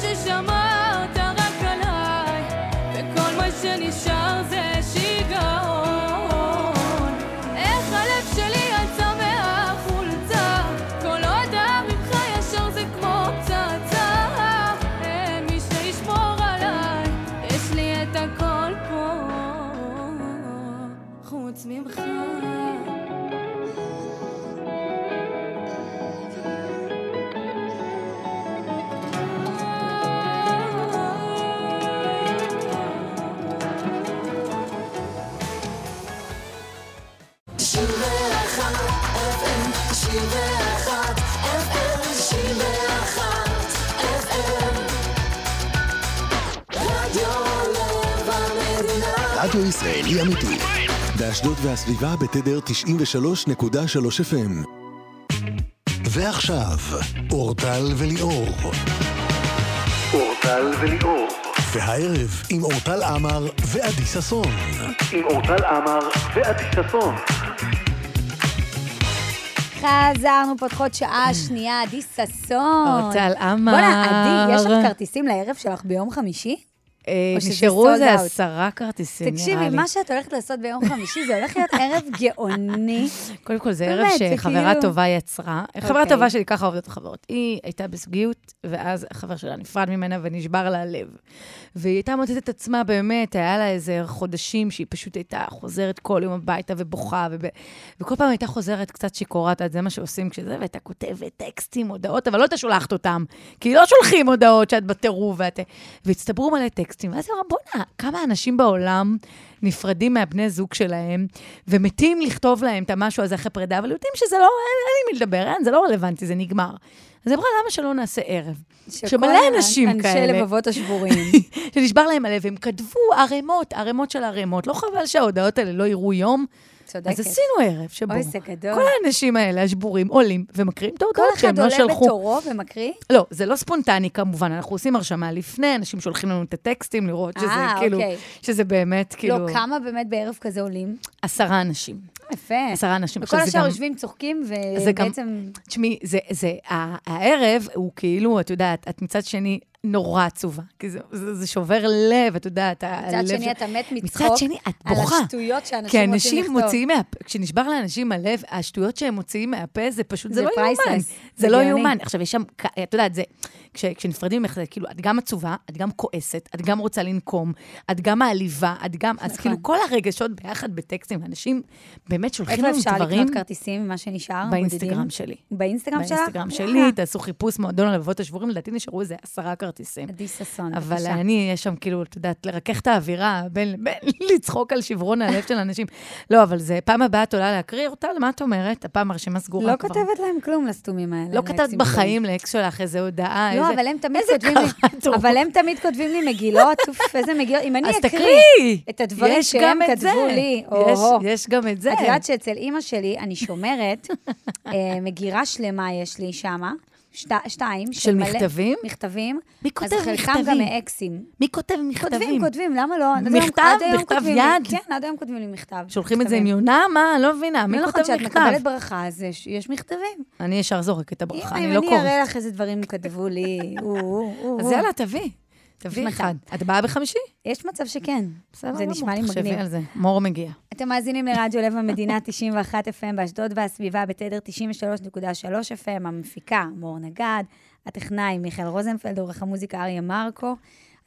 A: ששמרת רק עליי וכל מה שנשאר זה שיגעון
B: ישראלי אמיתי. באשדוד והסביבה בתדר 93.3 FM. ועכשיו, אורטל וליאור. אורטל וליאור. והערב עם אורטל עמר ועדי ששון. עם אורטל עמר ועדי ששון.
D: חזרנו, פותחות שעה שנייה, עדי ששון.
C: אורטל עמר.
D: בוא'נה, עדי, יש לך כרטיסים לערב שלך ביום חמישי?
C: אה, נשארו
D: sold
C: איזה? עשרה כרטיסים, נראה לי.
D: תקשיבי, מה שאת הולכת לעשות ביום חמישי, זה הולך להיות ערב גאוני.
C: קודם כל, זה ערב שחברה
D: כאילו-
C: טובה יצרה. חברה
D: אוקיי.
C: טובה שלי, ככה עובדות החברות. היא הייתה בזוגיות, ואז החבר שלה נפרד ממנה ונשבר לה הלב. והיא הייתה מוצאת את עצמה, באמת, היה לה איזה חודשים שהיא פשוט הייתה חוזרת כל יום הביתה ובוכה, וב... וכל פעם הייתה חוזרת קצת שיכורת, זה מה שעושים כשזה, והייתה כותבת טקסטים, הודעות, אבל לא הייתה שולחת אותם. כי לא שולחים הודעות שאת בטירוף, ואת... והצטברו מלא טקסטים. ואז היא אמרה, בוא'נה, כמה אנשים בעולם נפרדים מהבני זוג שלהם, ומתים לכתוב להם את המשהו הזה אחרי פרידה, אבל יודעים שזה לא, אין לי מי לדבר, אין, זה לא רלוונטי, זה נגמר. אז היא אמרה, למה שלא נעשה ערב? שמלא אנשים
D: אנשי
C: כאלה.
D: לבבות השבורים.
C: שנשבר להם הלב, הם כתבו ערימות, ערימות של ערימות. לא חבל שההודעות האלה לא יראו יום?
D: צודקת.
C: אז עשינו ערב שבו
D: אוי, זה גדול.
C: כל האנשים האלה, השבורים, עולים ומקריאים את
D: כל
C: ההודעות שהם
D: אחד
C: לא
D: עולה
C: שלחו.
D: בתורו ומקריא?
C: לא, זה לא ספונטני כמובן, אנחנו עושים הרשמה לפני, אנשים שולחים לנו את הטקסטים, לראות שזה
D: אה,
C: כאילו,
D: אוקיי.
C: שזה באמת כאילו...
D: לא, כמה באמת בערב כזה עולים?
C: עשרה אנשים.
D: יפה.
C: עשרה אנשים.
D: וכל
C: זה
D: השאר
C: גם-
D: יושבים, צוחקים,
C: זה גם-
D: ובעצם...
C: תשמעי, זה, זה, ה- הערב הוא כאילו, את יודעת, את מצד שני נורא עצובה, כי זה, זה, זה שובר לב, את יודעת,
D: מצד
C: הלב
D: שני
C: ש-
D: אתה מת
C: מצד
D: מצחוק
C: שני, את
D: על
C: בוכה.
D: השטויות שאנשים
C: כי
D: רוצים לכתוב.
C: מוציאים מהפה, כשנשבר לאנשים הלב, השטויות שהם מוציאים מהפה, זה פשוט, זה,
D: זה
C: לא יאומן. זה לא. יאומן. עכשיו, יש שם, את יודעת, זה, כש, כשנפרדים ממך, זה כאילו, את גם עצובה, את גם כועסת, את גם רוצה לנקום, את גם מעליבה, את גם, אז
D: נכון.
C: כאילו, כל הרגשות ביחד בטקסטים, אנשים באמת שולחים
D: איפה
C: לנו
D: אפשר
C: דברים
D: לקנות כרטיסים ממה שנשאר?
C: באינסטגרם? שלי.
D: באינסטגרם שלך?
C: באינסטגרם. שלי, תעשו חיפוש מועדון הלבבות השבורים, לדעתי נשארו איזה עשרה כרטיסים.
D: עדי ששון,
C: אבל
D: בבקשה.
C: אני, יש שם כאילו, את יודעת, לרכך את האווירה, בין, בין לצחוק על שברון הלב של אנשים. לא, אבל זה, פעם הבאה את עולה להקריא, אורטל, מה את אומרת? הפעם הרשימה סגורה
D: לא
C: כבר.
D: כותבת להם כלום לסתומים האלה.
C: לא כתבת בחיים לאקס שלך איזה הודעה.
D: לא,
C: איזה...
D: אבל הם תמיד כותבים לי... אבל הם תמיד כותבים לי מגילות, אוף, איזה מגילות. אם אני אקריא! את הדברים שהם כתבו. לי.
C: יש גם את זה.
D: את יודעת שאצל אימא שלי, אני שומרת, אה, מגירה שלמה יש לי שמה, שת, שתיים.
C: של
D: מלא-
C: מכתבים?
D: מכתבים.
C: מי כותב
D: אז חלקם
C: מכתבים?
D: גם מאקסים.
C: מי כותב מכתבים?
D: כותבים, כותבים, למה לא?
C: מכתב?
D: עד
C: בכתב יד?
D: כן, עד היום כותבים לי מכתב.
C: שולחים את זה עם. יונה? מה? אני לא מבינה. מי
D: לא
C: כותב
D: נכון, כשאת
C: מכתב?
D: מקבלת ברכה, אז יש- יש מכתבים.
C: אני ישר זורקת את הברכה, אני
D: אם
C: לא
D: אני
C: קוראת.
D: אראה לך איזה דברים כתבו לי,
C: אז. יאללה, תביא. תביאי. אחד. את באה בחמישי?
D: יש מצב שכן.
C: בסדר
D: זה
C: גמור,
D: נשמע לי
C: תחשבי
D: מגניב.
C: על זה. מור מגיע.
D: אתם מאזינים לרדיו לב המדינה 91 FM באשדוד והסביבה בתדר 93.3 FM, המפיקה מור נגד, הטכנאי מיכאל רוזנפלד, עורך המוזיקה אריה מרקו.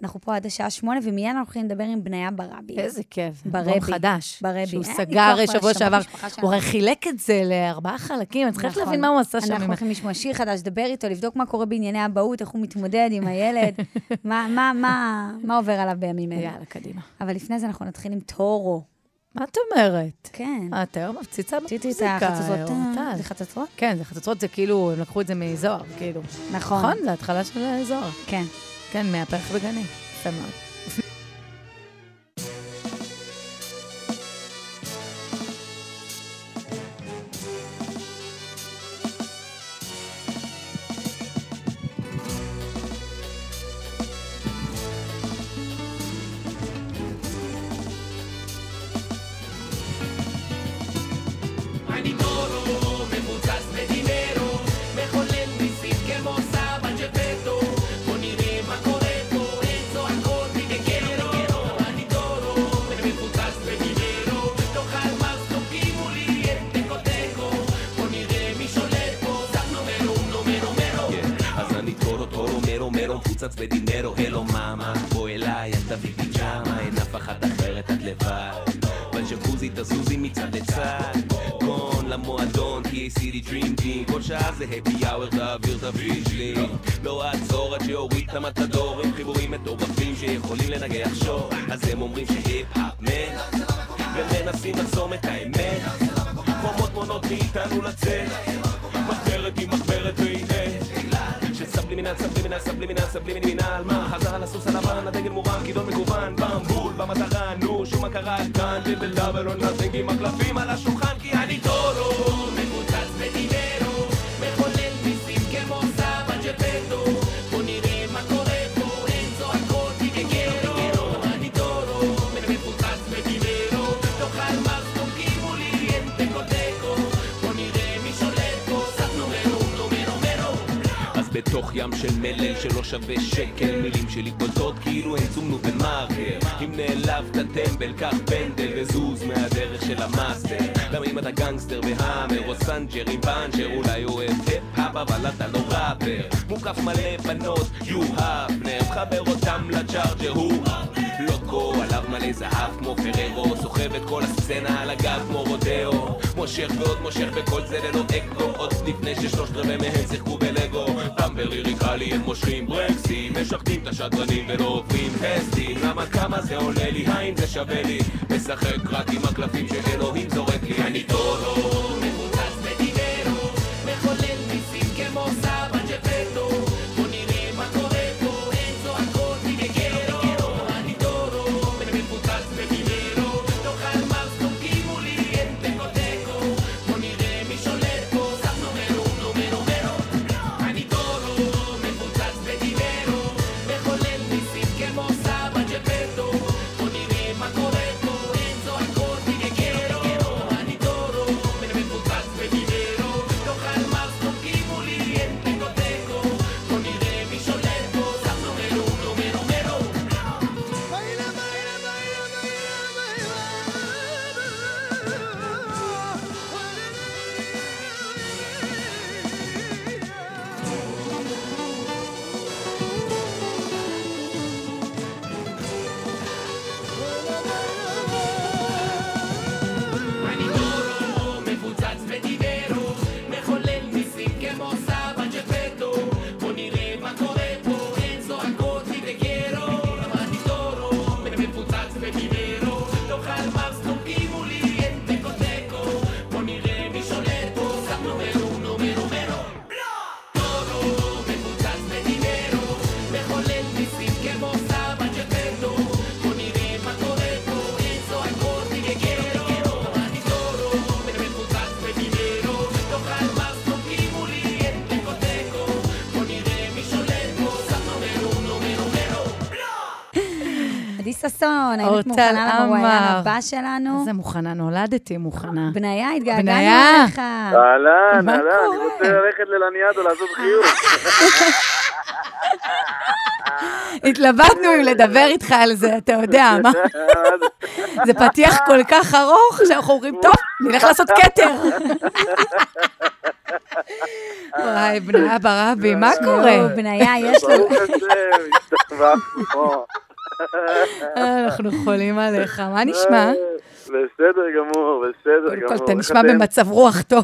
D: אנחנו פה עד השעה שמונה, ומיד אנחנו הולכים לדבר עם בניה ברבי.
C: איזה כיף.
D: ברבי.
C: אלבום חדש.
D: ברבי.
C: שהוא סגר שבוע שעבר. הוא הרי חילק את זה לארבעה חלקים, אני צריכה
D: נכון.
C: להבין מה הוא עשה שם.
D: אנחנו הולכים לשמוע שיר חדש, לדבר איתו, לבדוק מה קורה בענייני אבהות, איך הוא מתמודד עם הילד, מה, עובר עליו בימים אלה.
C: יאללה, קדימה.
D: אבל לפני זה אנחנו נתחיל עם טורו.
C: מה את אומרת?
D: כן.
C: אה, את היום מפציצה
D: תראי את החצוצרות.
C: אורטל.
D: זה חצוצרות?
C: כן, זה חצוצרות, זה כאילו, הם לקחו את זה מזוהר, כאילו.
D: נכון.
C: נכון? זה התחלה של אה, זוהר.
D: כן.
C: כן, מהפרח בגני. יפה מאוד.
J: מפוצץ בדינרו, הלו מאמה, בוא אליי, אל תביא פיג'מה, אין אף אחת אחרת, את לבד. בג'קוזי תזוזי מצד לצד, גון למועדון, TACD Dream Team, כל שעה זה happy hour, תעביר את הוויג'לי. לא אעצור עד שיוריד את המתדור, עם חיבורים מטורפים שיכולים לנגח שור, אז הם אומרים שהיפ-האפ מת, ומנסים לחסום את האמת, חומות מונות מאיתנו לצאת, מחברת והנה. שסבלימינל, סבלימינל, סבלימינל, סבלימינל, מה? חזר על הסוס הלבן, הדגל מורם, כידון מגוון, במבול, במטרה, נו, שום הכרה כאן, דבל דאבל או נאטינג עם הקלפים על השולחן, כי אני טורו, בתוך ים של מלל שלא שווה שקל. מילים שלי בולטות כאילו הן צומנו במרקר אם נעלבת טמבל קח פנדל וזוז מהדרך של המאסטר. גם אם אתה גנגסטר והאמר או סנג'ר עם פאנצ'ר אולי אוהב היפ-האפ אבל אתה לא ראפר. מוקף מלא בנות יו הפנר מחבר אותם לצ'ארג'ר הוא לוקו עליו מלא זהב כמו פררו סוחב את כל הסצנה על הגב כמו רודאו. מושך ועוד מושך וכל זה ללא אקו עוד לפני ששלושת רבעי מהם שיחקו בלגו. במבר ליריקלי הם מושכים ברקסים משחטים את השדרנים ולא עוברים טסטים למה כמה זה עולה לי? האם זה שווה לי? משחק רק עם הקלפים שאלוהים זורק לי. אני טורו
D: ששון, האם את מוכנה למרואיין. הבא שלנו?
C: איזה מוכנה, נולדתי מוכנה.
D: בניה, התגעגענו. אליך.
K: אהלן, אהלן, אני
C: קורה?
K: רוצה ללכת ללניאדו לעשות חיוך.
C: התלבטנו אם לדבר איתך על זה, אתה יודע, מה? זה פתיח כל כך ארוך, שאנחנו אומרים, טוב, נלך לעשות כתר. וואי, בניה ברבי, מה קורה?
D: נו, בניה, יש לנו...
K: ברוך השם.
C: אה, אנחנו חולים עליך, מה נשמע?
K: בסדר גמור, בסדר
C: קודם
K: גמור.
C: כל, אתה נשמע? במצב רוח טוב.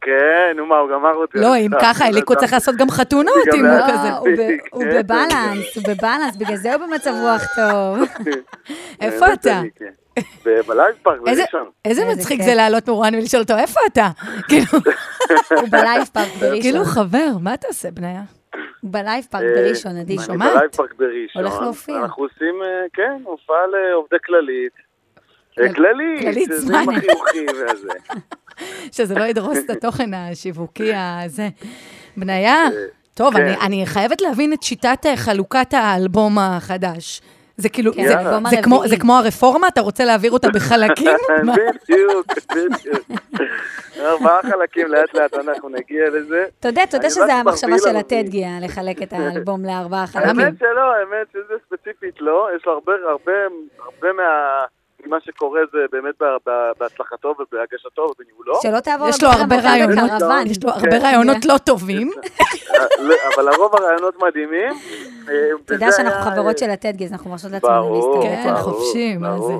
K: כן, נו מה, הוא גמר אותי.
C: לא, אם. ככה, אליקו צריך לעשות גם חתונות, אם הוא
K: לא,
C: כזה.
D: לא, הוא הוא בבלנס, הוא בבלנס, בגלל זה הוא במצב רוח טוב.
C: איפה אתה?
K: כן. ב Live
C: Park
K: בראשון.
C: איזה מצחיק. זה לעלות מרואן ולשאול אותו, איפה אתה? כאילו,
D: הוא ב Live Park בראשון.
C: כאילו, חבר, מה אתה עושה, בניה?
D: ב Live Park
K: אה,
D: בראשון, עדי.
K: אני
C: שומעת?
K: ב Live Park בראשון.
D: הולך להופיע.
K: אנחנו עושים, אה, כן, הופעה לעובדי כללית. אה,
C: כל-
K: כללית,
C: כללית זמן.
K: עם החיוכים וזה.
C: שזה לא ידרוס את התוכן השיווקי הזה. בניה, טוב,
K: כן.
C: אני, אני חייבת להבין את שיטת חלוקת האלבום החדש. זה כאילו,
D: כן,
C: זה,
D: האלבום
C: זה, כמו. זה כמו הרפורמה? אתה רוצה להעביר אותה בחלקים?
K: בדיוק, בדיוק. ארבעה חלקים, לאט לאט אנחנו נגיע לזה.
D: תודה, תודה שזה המחשבה של. הטדגיה, לחלק את האלבום לארבעה חלקים.
K: האמת שלא, האמת שזה ספציפית לא, יש הרבה, הרבה, הרבה מה... ממה שקורה זה באמת בהצלחתו ובהגשתו ובניהולו.
D: שלא תעבור
C: יש לו הרבה רעיונות. יש לו הרבה
K: כן.
C: רעיונות לא טובים.
K: אבל לרוב הרעיונות מדהימים. אה,
D: אתה יודע שאנחנו חברות של הטדגז, אנחנו מרשות לעצמנו
K: ברור,
D: להסתכל.
C: כן,
K: ברור,
C: חופשי, מה זה?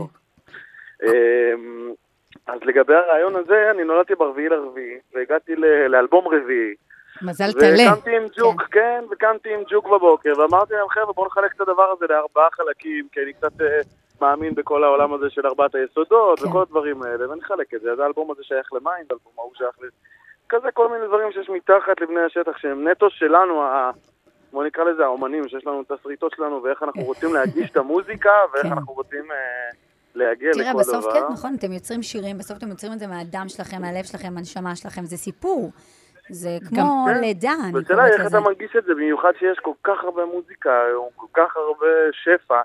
K: אמ, אז לגבי הרעיון הזה, אני נולדתי ברביעי לרביעי, והגעתי לאלבום רביעי.
C: מזל טלה.
K: וקמתי עם ג'וק, כן, וקמתי עם ג'וק בבוקר, ואמרתי להם, חבר'ה, בואו נחלק את הדבר הזה לארבעה חלקים, כי אני קצת אה, מאמין בכל העולם הזה של ארבעת היסודות,
C: כן.
K: וכל הדברים האלה, ונחלק את זה. אז האלבום הזה שייך למים, והאלבום ההוא שייך ל... כזה כל מיני דברים שיש מתחת לבני השטח, שהם נטו שלנו, ה... בוא נקרא לזה האומנים, שיש לנו את הסריטות שלנו, ואיך אנחנו רוצים להגיש את המוזיקה, ואיך
D: כן.
K: אנחנו רוצים אה, להגיע
D: תראה,
K: לכל
D: בסוף
K: דבר.
D: כן, נכון, אתם יוצרים שירים, בסוף אתם יוצרים את זה מהדם שלכם, מהלב שלכם, מהנשמה שלכם, זה סיפור. זה כמו
K: כן.
D: לידה, אני קוראת
K: איך
D: לזה.
K: אתה מרגיש את זה, במיוחד שיש כל כך הרבה מוזיקה היום, כל כך הרבה שפע,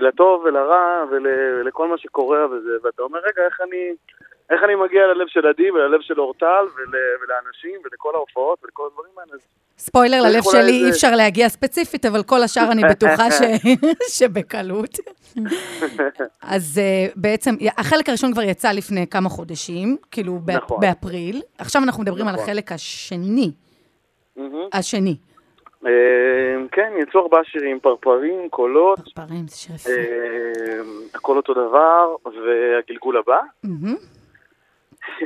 K: לטוב ולרע ול, ולכל מה שקורה וזה, ואתה אומר, רגע, איך אני, איך אני מגיע ללב של עדי וללב של אורטל ול, ולאנשים ולכל ההופעות ולכל הדברים האלה.
C: ספוילר ללב שלי,
K: איזה-
C: אי אפשר להגיע ספציפית, אבל כל השאר אני בטוחה ש... שבקלות. אז uh, בעצם, החלק הראשון כבר יצא לפני כמה חודשים, כאילו באפ-
K: נכון.
C: באפריל. עכשיו אנחנו מדברים על
K: נכון.
C: החלק השני. השני.
K: אה, כן, יצאו ארבעה שירים, פרפרים, קולות,
C: פרפרים, זה שיר יפה.
K: אה, הכל אותו דבר, והגלגול הבא.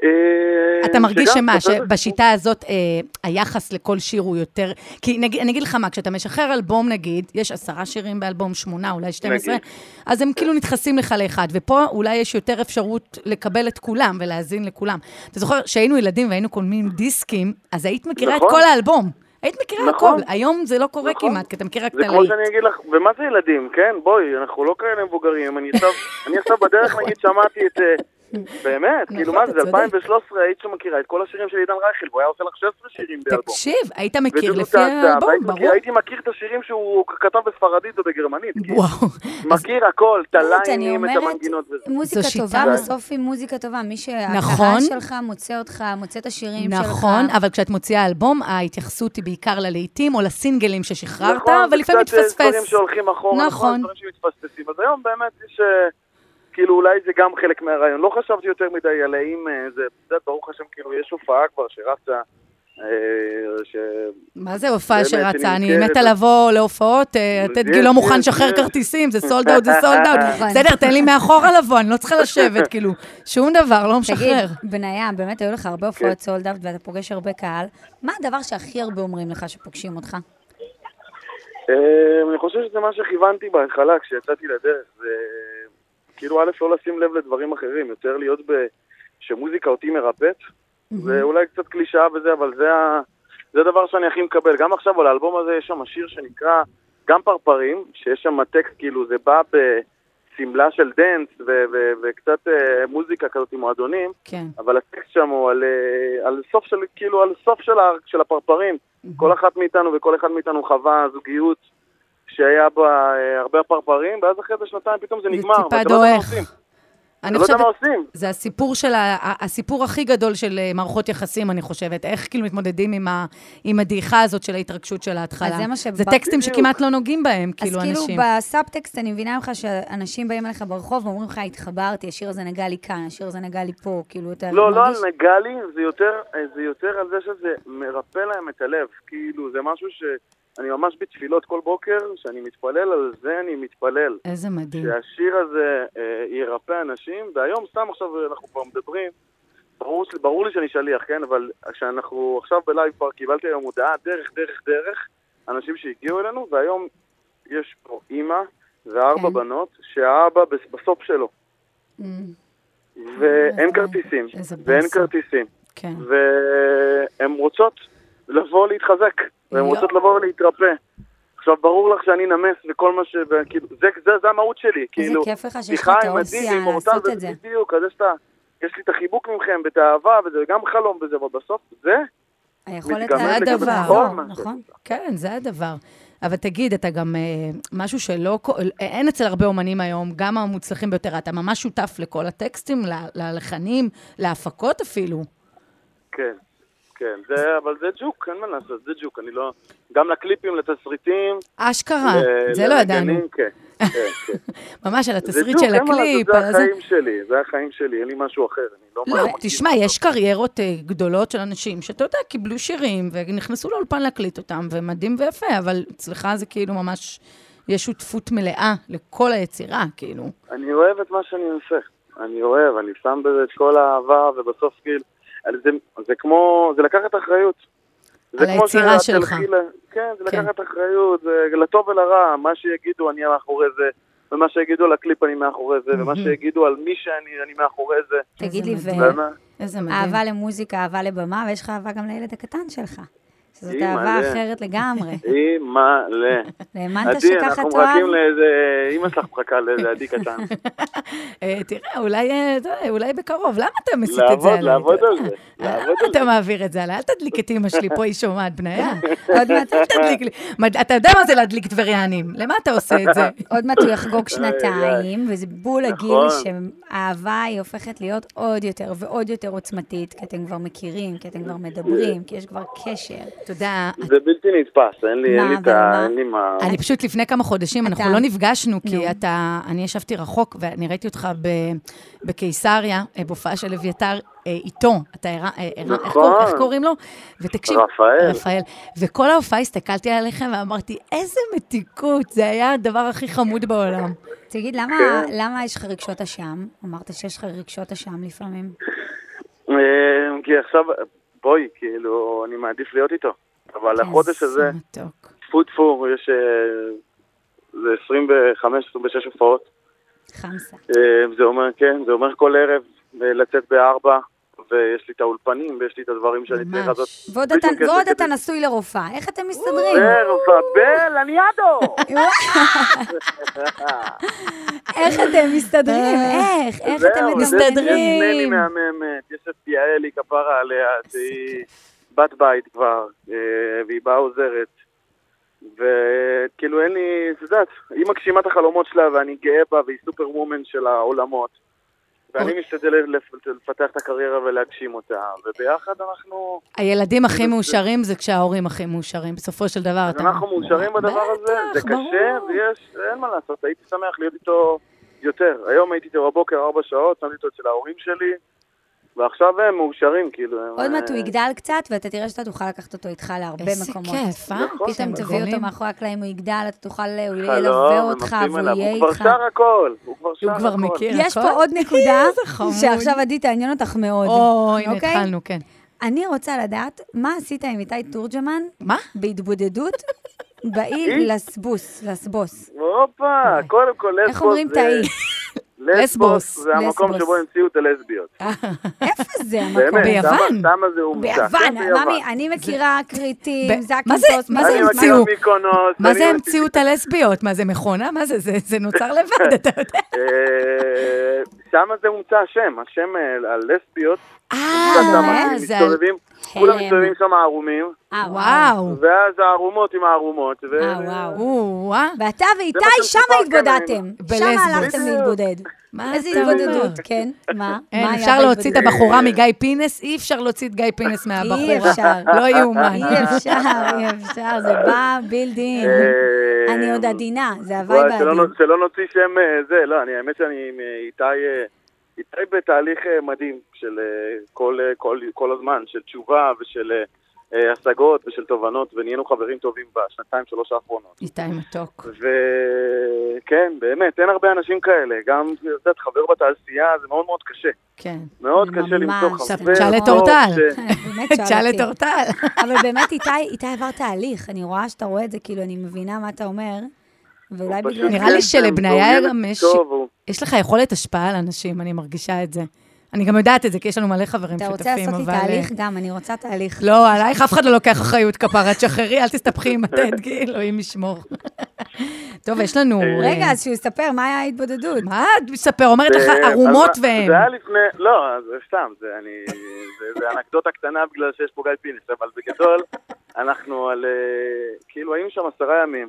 K: אה,
C: אתה מרגיש שמה, שבשיטה הזאת אה, היחס לכל שיר הוא יותר... כי אני אגיד לך מה, כשאתה משחרר אלבום נגיד, יש עשרה שירים באלבום, שמונה, אולי 12,
K: נגיד.
C: אז הם כאילו נדחסים לך לאחד, ופה אולי יש יותר אפשרות לקבל את כולם ולהאזין לכולם. אתה זוכר, כשהיינו ילדים והיינו קונים דיסקים, אז היית מכירה את
K: נכון.
C: כל האלבום. היית מכירה
K: נכון.
C: הכל. היום זה לא קורה
K: נכון.
C: כמעט, כי אתה מכיר רק את
K: זה כמו
C: הלהיט.
K: שאני אגיד לך, ומה זה ילדים, כן? בואי, אנחנו לא כאלה מבוגרים. אני עכשיו, אני עכשיו בדרך, נגיד, שמעתי את... אה, באמת, כאילו,
C: נכון,
K: מה זה,
C: אתה צודק.
K: 2013, היית שם מכירה את כל השירים של עידן רייכל, והוא היה עושה לך 16 שירים באלבום.
C: תקשיב, היית מכיר לפי האלבום, ברור.
K: הייתי מכיר את השירים שהוא כתב בספרדית ובגרמנית. כאילו.
C: וואו.
K: מכיר הכל, את הליינים, את המנגינות וזה.
D: מוזיקה. טובה, בסוף היא מוזיקה טובה. מי
C: נכון.
D: שהקהל שלך מוצא אותך, מוצא את השירים שלך.
C: נכון, אבל כשאת מוציאה אלבום, ההתייחסות היא בעיקר ללהיטים או לסינגלים ששחררת,
K: נכון,
C: ולפעמים
K: אה,
C: מתפספס.
K: דברים שהולכים אחורה,
C: נכון.
K: נכון, דברים שמתפספסים. אז היום באמת יש, אה, כאילו אולי זה גם חלק מהרעיון. לא חשבתי יותר מדי על האם אה, זה, יודעת, ברוך השם, כאילו יש הופעה כבר שרצה, אה, ש...
C: מה זה הופעה שרצה? אני. מתה לבוא להופעות, אה, טדגי
K: יש,
C: לא מוכן לשחרר. כרטיסים, זה סולד אאוט, זה סולד אאוט.
D: נכון.
C: בסדר, תן לי מאחורה לבוא, אני לא צריכה לשבת, כאילו, שום דבר, לא
D: תגיד,
C: משחרר.
D: בניה, באמת היו לך הרבה
K: כן.
D: הופעות סולד אאוט ואתה פוגש הרבה קהל. מה הדבר שהכי הרבה אומרים לך שפוגשים אותך?
K: אני חושב שזה מה שכיוונתי בהתחלה כשיצאתי לדרך, זה כאילו א', לא לשים לב לדברים אחרים, יותר להיות ב... שמוזיקה אותי מרפאת. זה אולי קצת קלישאה וזה, אבל זה, ה... זה הדבר שאני הכי מקבל. גם עכשיו על האלבום הזה יש שם שיר שנקרא גם פרפרים, שיש שם טקסט, כאילו זה בא בשמלה של dance ו- ו- וקצת אה, מוזיקה כזאת עם מועדונים,
C: כן.
K: אבל הטקסט שם הוא על, אה, על סוף של, כאילו, על סוף של, ה- של הפרפרים. כל אחת מאיתנו וכל אחד מאיתנו חווה זוגיות שהיה בה אה, הרבה פרפרים, ואז אחרי זה שנתיים פתאום זה
C: זה
K: נגמר.
C: טיפה
K: ואתה לא
C: דועך.
K: עושים.
C: אני
K: לא
C: חושבת,
K: מה עושים.
C: זה הסיפור של, הסיפור הכי גדול של אה, מערכות יחסים, אני חושבת. איך כאילו מתמודדים עם, ה, עם הדעיכה הזאת של ההתרגשות של ההתחלה.
D: אז זה מה
C: זה
D: שבא-
C: טקסטים
K: בדיוק.
C: שכמעט לא נוגעים בהם, כאילו,
D: אז
C: אנשים.
D: כאילו בסאבטקסט אני מבינה ממך שאנשים באים אליך ברחוב ואומרים לך, התחברתי, השיר הזה נגע לי כאן, השיר הזה נגע לי פה, כאילו, אתה
K: לא, לא על
D: מרגיש...
K: נגע לי, זה יותר, זה יותר על זה שזה מרפא להם את הלב. כאילו, זה משהו שאני ממש בתפילות כל בוקר, שאני מתפלל על זה, אני מתפלל.
C: איזה מדהים.
K: שהשיר הזה אה, ירפא אנשים, והיום סתם עכשיו אנחנו כבר מדברים, ברור, ברור לי שאני שליח, כן? אבל כשאנחנו עכשיו בלייב כבר קיבלתי היום הודעה דרך, דרך, דרך, אנשים שהגיעו אלינו, והיום יש פה אימא וארבע
D: כן.
K: בנות, שהאבא בס- בסוף שלו,
C: Mm,
K: ואין כרטיסים, ואין. כרטיסים,
C: כן.
K: והן רוצות לבוא להתחזק, והן
C: יואו.
K: רוצות לבוא ולהתרפא. עכשיו, ברור לך שאני נמס וכל מה ש... וכאילו, זה, זה, זה המהות שלי,
D: איזה
K: כאילו...
D: כיף לך שיש לך את האופציה
K: אורטל,
D: לעשות את זה.
K: בדיוק, אז יש, ה- יש לי את החיבוק מכם ואת האהבה, וזה גם חלום וזה, אבל בסוף זה,
D: היכולת
K: כל מה
D: נכון?
C: כן, זה הדבר. אבל תגיד, אתה גם, אה, משהו שלא, קו- אין אצל הרבה אומנים היום, גם המוצלחים ביותר, אתה ממש שותף לכל הטקסטים, ללחנים, להפקות אפילו.
K: כן, כן, זה, אבל זה ג'וק, אין מה לעשות, זה ג'וק, אני לא... גם לקליפים, לתסריטים.
C: אשכרה,
K: ל-
C: זה לא ידענו.
K: כן, כן, כן.
C: ממש על התסריט
K: ג'וק,
C: של
K: אין מה
C: הקליפ.
K: זה
C: על זה.
K: החיים שלי, זה החיים שלי, אין לי משהו אחר, אני לא...
C: לא, תשמע, יש קריירות אה, גדולות של אנשים שאתה יודע, קיבלו שירים ונכנסו לאולפן להקליט אותם, ומדהים ויפה, אבל אצלך זה כאילו ממש, יש שותפות מלאה לכל היצירה, כאילו.
K: אני אוהב את מה שאני עושה. אני אוהב, אני שם בזה את כל האהבה, ובסוף כאילו... זה, זה כמו... זה לקחת אחריות. זה
C: על
K: כמו
C: היצירה שלך.
K: תלכי ל- כן, זה
C: כן.
K: לקחת אחריות, זה לטוב ולרע, מה שיגידו אני מאחורי זה, ומה שיגידו על הקליפ אני מאחורי זה, ומה. שיגידו על מי שאני, אני מאחורי זה.
D: תגיד לי.
K: ומה?
C: איזה מדהים.
D: ואהבה למוזיקה, אהבה לבמה, ויש לך אהבה גם לילד הקטן שלך.
K: אימא'לה.
D: אהבה אחרת לגמרי.
K: אימא'לה.
D: האמנת
K: עדי,
D: שככה
K: אנחנו
D: תאהב?
K: מחכים לאיזה... אמא שלך מחכה לאיזה עדי קטן.
C: אה, תראה, אולי, אה, אולי בקרוב. למה אתה מסיט את זה
K: לעבוד,
C: עליי?
K: לעבוד על? זה.
C: למה
K: על
C: אתה. מעביר את זה עליי? אל תדליק את אמא שלי, פה היא שומעת, בניה.
D: עוד מעט-
C: אל תדליק לי. אתה יודע מה זה להדליק טבריאנים. למה אתה עושה את זה?
D: עוד מעט הוא יחגוג שנתיים, וזה בול הגיל
K: נכון.
D: שהאהבה היא הופכת להיות עוד יותר ועוד יותר עוצמתית, כי אתם כבר מכירים, כי אתם כבר מדברים, כי יש כבר קשר.
C: אתה יודע,
K: זה בלתי נתפס, אין לי, אין לי
D: מה,
K: את ה...
D: מה?
K: אין לי מה...
C: אני פשוט לפני כמה חודשים, אנחנו
D: אתה-
C: לא נפגשנו, כי
D: נו.
C: אתה, אני ישבתי רחוק, ואני ראיתי אותך ב- בקיסריה, בהופעה של אביתר, אה, איתו. אתה ערה, אה, ערה- איך
K: נכון.
C: קור- איך קוראים לו? ותקשיב,
K: רפאל.
C: רפאל. וכל ההופעה הסתכלתי עליכם ואמרתי, איזה מתיקות, זה היה הדבר הכי חמוד בעולם.
D: תגיד, למה,
K: כן.
D: למה יש לך רגשות אשם? אמרת שיש לך רגשות אשם לפעמים.
K: אה, כי עכשיו, בואי, כאילו, אני מעדיף להיות איתו. אבל החודש הזה. טפו טפו, יש... אה, זה 25-26 הופעות.
D: חמסה.
K: אה, זה אומר, כן, זה אומר כל ערב אה, לצאת בארבע, ויש לי את האולפנים, ויש לי את הדברים שאני צריך לעשות.
D: ועוד אתה, ועוד אתה נשוי לרופאה, איך אתם מסתדרים?
K: בל, אני ידו!
D: איך אתם מסתדרים? איך? איך אתם מסתדרים?
K: יש נני מהממת, יש את יעלי כפרה עליה, שהיא בת בית כבר, אה, והיא באה עוזרת. וכאילו אין לי, את יודעת, היא מגשימה את החלומות שלה ואני גאה בה והיא סופר וומן של העולמות. ואני משתדל לפ- לפתח את הקריירה ולהגשים אותה, וביחד אנחנו...
C: הילדים הכי מאושרים זה כשההורים הכי מאושרים. בסופו של דבר אתה...
K: אנחנו מאושרים בדבר הזה, זה קשה. ויש, אין מה לעשות, הייתי שמח להיות איתו יותר. היום הייתי איתו בבוקר ארבע שעות, שמתי אותו אצל ההורים שלי, ועכשיו הם מאושרים, כאילו.
D: עוד מעט הוא
K: אה,
D: יגדל קצת, ואתה תראה שאתה תוכל לקחת אותו איתך להרבה
C: איזה
D: מקומות.
C: כיף, אה?
K: נכון.
D: פתאום תביא אותו. מאחורי הקלעים, הוא יגדל, אתה תוכל, הוא
K: חלום,
D: ילווה אותך, והוא. יהיה
K: הוא כבר
D: איתך.
K: שר הכל, הוא כבר שר
C: הוא
K: הכל.
C: כבר מכיר
D: יש
C: הכל.
D: פה עוד נקודה,
C: איזה.
D: שעכשיו עדי תעניין אותך מאוד.
C: או, הנה
D: אוקיי?
C: התחלנו, כן.
D: אני רוצה לדעת, מה עשית עם איתי תורג'מן
C: מה?
D: בהתבודדות באי? לסבוס, לסבוס?
K: הופה, קודם כל לסבוס
D: איך אומרים תאי?
C: לסבוס.
K: זה המקום. שבו המציאו את הלסביות.
D: איפה זה המקום?
K: באמת,
C: ביוון.
K: שמה- זה הומצא.
D: ביוון, ממי, אני מכירה כריתים, זקינטוס,
C: מה זה- מה זה
K: אני
C: המציאו? מה זה המציאו את הלסביות? מה זה מכונה? מה זה? זה- זה נוצר לבד, אתה יודע.
K: אה, שמה זה הומצא השם, השם אה, הלסביות.
C: אה,
K: שמה
C: זה...
K: מסתובבים, כולם
D: הם.
K: מסתובבים שם ערומים,
C: וואו.
K: ואז הערומות עם הערומות. ו-
D: וואו.
C: או.
D: ואתה
K: זה
D: ואיתי,
K: מה
D: שמה
K: שמסופר כאן
D: התבודדתם.
C: בלסבוס.
D: שמה הלכתם
K: בדיוק.
D: להתבודד.
C: מה
D: איזה
C: אתה
D: התבודדות,
C: אומר?
D: כן? מה?
C: אין,
D: מה היה
C: אפשר להוציא את
D: בהתבודדות?
C: הבחורה מגיא פינס, אי אפשר להוציא את גיא פינס מהבחורה.
D: אי אפשר.
C: לא יאומן.
D: אי אפשר, אי אפשר, זה בא בילדין. אני עוד עדינה, זה
K: וואי,
D: הווייב
K: שלא
D: העדין.
K: נ- שלא נוציא שם זה, לא, אני, האמת שאני עם איתי, איתי בתהליך אה, מדהים של אה, כל, אה, כל, כל הזמן, של תשובה ושל השגות ושל תובנות, ונהיינו חברים טובים בשנתיים, שלוש האחרונות.
C: איתי מתוק.
K: וכן, באמת, אין הרבה אנשים כאלה. גם, את יודעת, חבר בתעשייה זה מאוד מאוד קשה.
C: כן.
K: מאוד קשה למצוא
D: זה
K: חבר.
C: תשאל את אורטל. תשאל
D: שאל
C: את. אורטל.
D: אבל באמת, איתי, איתי עבר תהליך. אני רואה שאתה רואה את זה, כאילו, אני מבינה מה אתה אומר, ואולי בגלל...
C: נראה לי שלבניה
K: ילד
C: גם יש-
K: הוא-
C: יש לך יכולת השפעה על אנשים, אני מרגישה את זה. אני גם יודעת את זה, כי יש לנו מלא חברים
D: אתה רוצה
C: שותפים,
D: לעשות לי
C: אבל...
D: תהליך?
C: אה,
D: גם, אני רוצה תהליך.
C: לא, עלייך אף אחד לא לוקח אחריות כפרה, תשחררי, אל תסתבכי עם הטד, כי אלוהים ישמור. טוב, יש לנו...
D: רגע,
C: אה,
D: אז שהוא יספר מה היה ההתבודדות.
C: מה את מספר? אומרת לך, ערומות והם.
K: זה היה לפני, לא, זה סתם, זה אני, זה- אנקדוטה קטנה בגלל שיש פה גיא פינס, אבל בגדול, אנחנו על, אה, כאילו היינו שם עשרה ימים,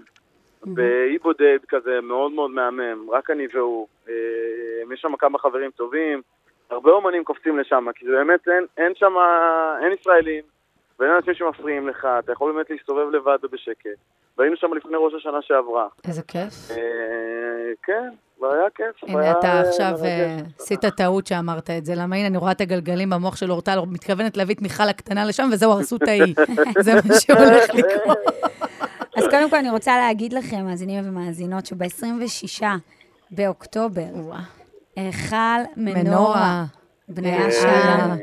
K: באי בודד כזה מאוד מאוד מהמם, רק אני והוא, אה, יש שם כמה חברים טובים, הרבה אומנים קופצים לשם, כי זה באמת אין, אין שם, אין ישראלים, ואין אנשים שמפריעים לך, אתה יכול באמת להסתובב לבד ובשקט. והיינו שם לפני ראש השנה שעברה.
C: איזה כיף.
K: אה, כן, והיה כיף.
C: הנה, אתה עכשיו. אה, עשית טעות שאמרת את זה, למה הנה, אני רואה את הגלגלים במוח של אורטל, מתכוונת להביא את מיכל הקטנה לשם, וזהו, הרסו את האי. זה מה שהולך לקרות.
D: אז קודם כל אני רוצה להגיד לכם, מאזינים ומאזינות, שב-26 באוקטובר, היכל מנורה. בניה שם,
K: אה,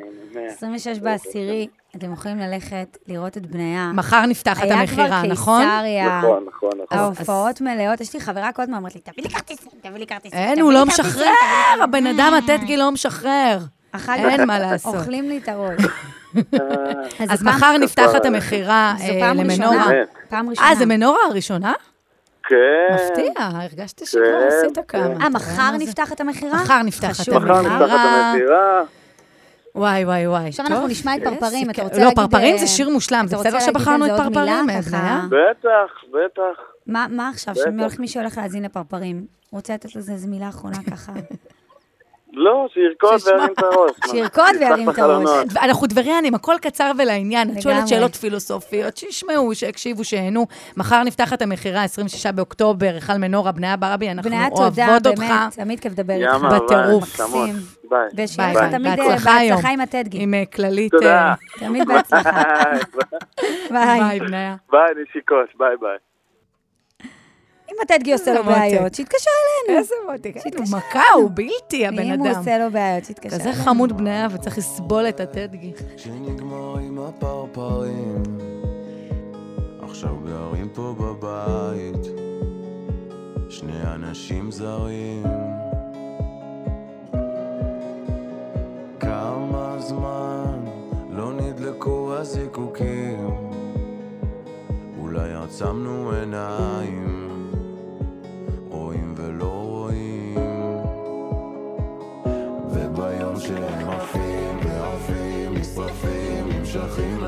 D: 26 בעשירי, אתם יכולים ללכת לראות את בניה.
C: מחר נפתחת המכירה, נכון?
D: היה כבר קיסריה,
K: נכון, נכון, נכון.
D: ההופעות מלאות. יש לי חברה כל הזמן אומרת לי, תביא לי כרטיסים, תביא לי כרטיסים.
C: אין, הוא לא
D: כרטיסים,
C: משחרר, הבן אדם הטטגי לא משחרר.
D: אחר
C: אין מה לעשות.
D: אוכלים לי את הראש.
C: אז
D: זו פעם-
C: מחר נפתחת המכירה אה, למנורה.
D: ראשונה.
K: באמת.
D: פעם ראשונה.
C: אה, זה מנורה הראשונה?
K: כן.
C: מפתיע, הרגשתי שכבר
K: כן,
C: עשית
K: כן.
C: כמה.
D: אה, מחר? נפתחת המכירה?
C: מחר נפתחת
D: חשוב.
K: מחר נפתחת
C: המכירה.
K: המכירה.
C: וואי, וואי, וואי.
D: עכשיו אנחנו נשמע את פרפרים, אתה. רוצה
C: לא,
D: להגיד,
C: פרפרים
D: אה,
C: זה שיר מושלם, זה
D: רוצה
C: בסדר שבחרנו את פרפרים?
K: בטח, בטח.
D: מה מה עכשיו. שמי הולך- להאזין לפרפרים, רוצה לתת לזה איזה מילה אחרונה ככה?
K: לא, שירקוד. וירים את הראש.
D: שירקוד וירים את הראש.
C: אנחנו טבריאנים, הכל קצר ולעניין. את שואלת. שאלות פילוסופיות, שישמעו, שיקשיבו, שיהנו. מחר נפתחת המכירה, 26 באוקטובר, היכל מנורה, בניה ברבי, אנחנו
D: בניה, תודה,
C: אוהבות אותך.
D: באמת, תמיד כיף לדבר איתך.
C: בטירוף.
K: ביי.
D: ושיהיה
C: ביי,
D: לך תמיד אה,
C: בהצלחה היום.
D: בהצלחה עם הטדגי.
C: עם אה, כללית...
K: תודה.
C: אה,
D: תמיד בהצלחה. ביי.
C: ביי, בניה.
K: ביי, נשיקות, ביי ביי.
D: אם הטדגי עושה לו
C: מותק.
D: בעיות, שיתקשר אלינו.
C: איזה מותק. הוא מכה, הוא בלתי, הבן
D: אם הוא
C: אדם.
D: עושה לו בעיות, שיתקשר
C: כזה
D: אלינו.
C: חמוד בניה, וצריך לסבול את הטדגי.
L: שנגמר עם הפרפרים עכשיו גרים פה בבית שני אנשים זרים כמה זמן לא נדלקו הזיקוקים אולי עצמנו עיניים שהם עפים ועפים, נשרפים, נמשכים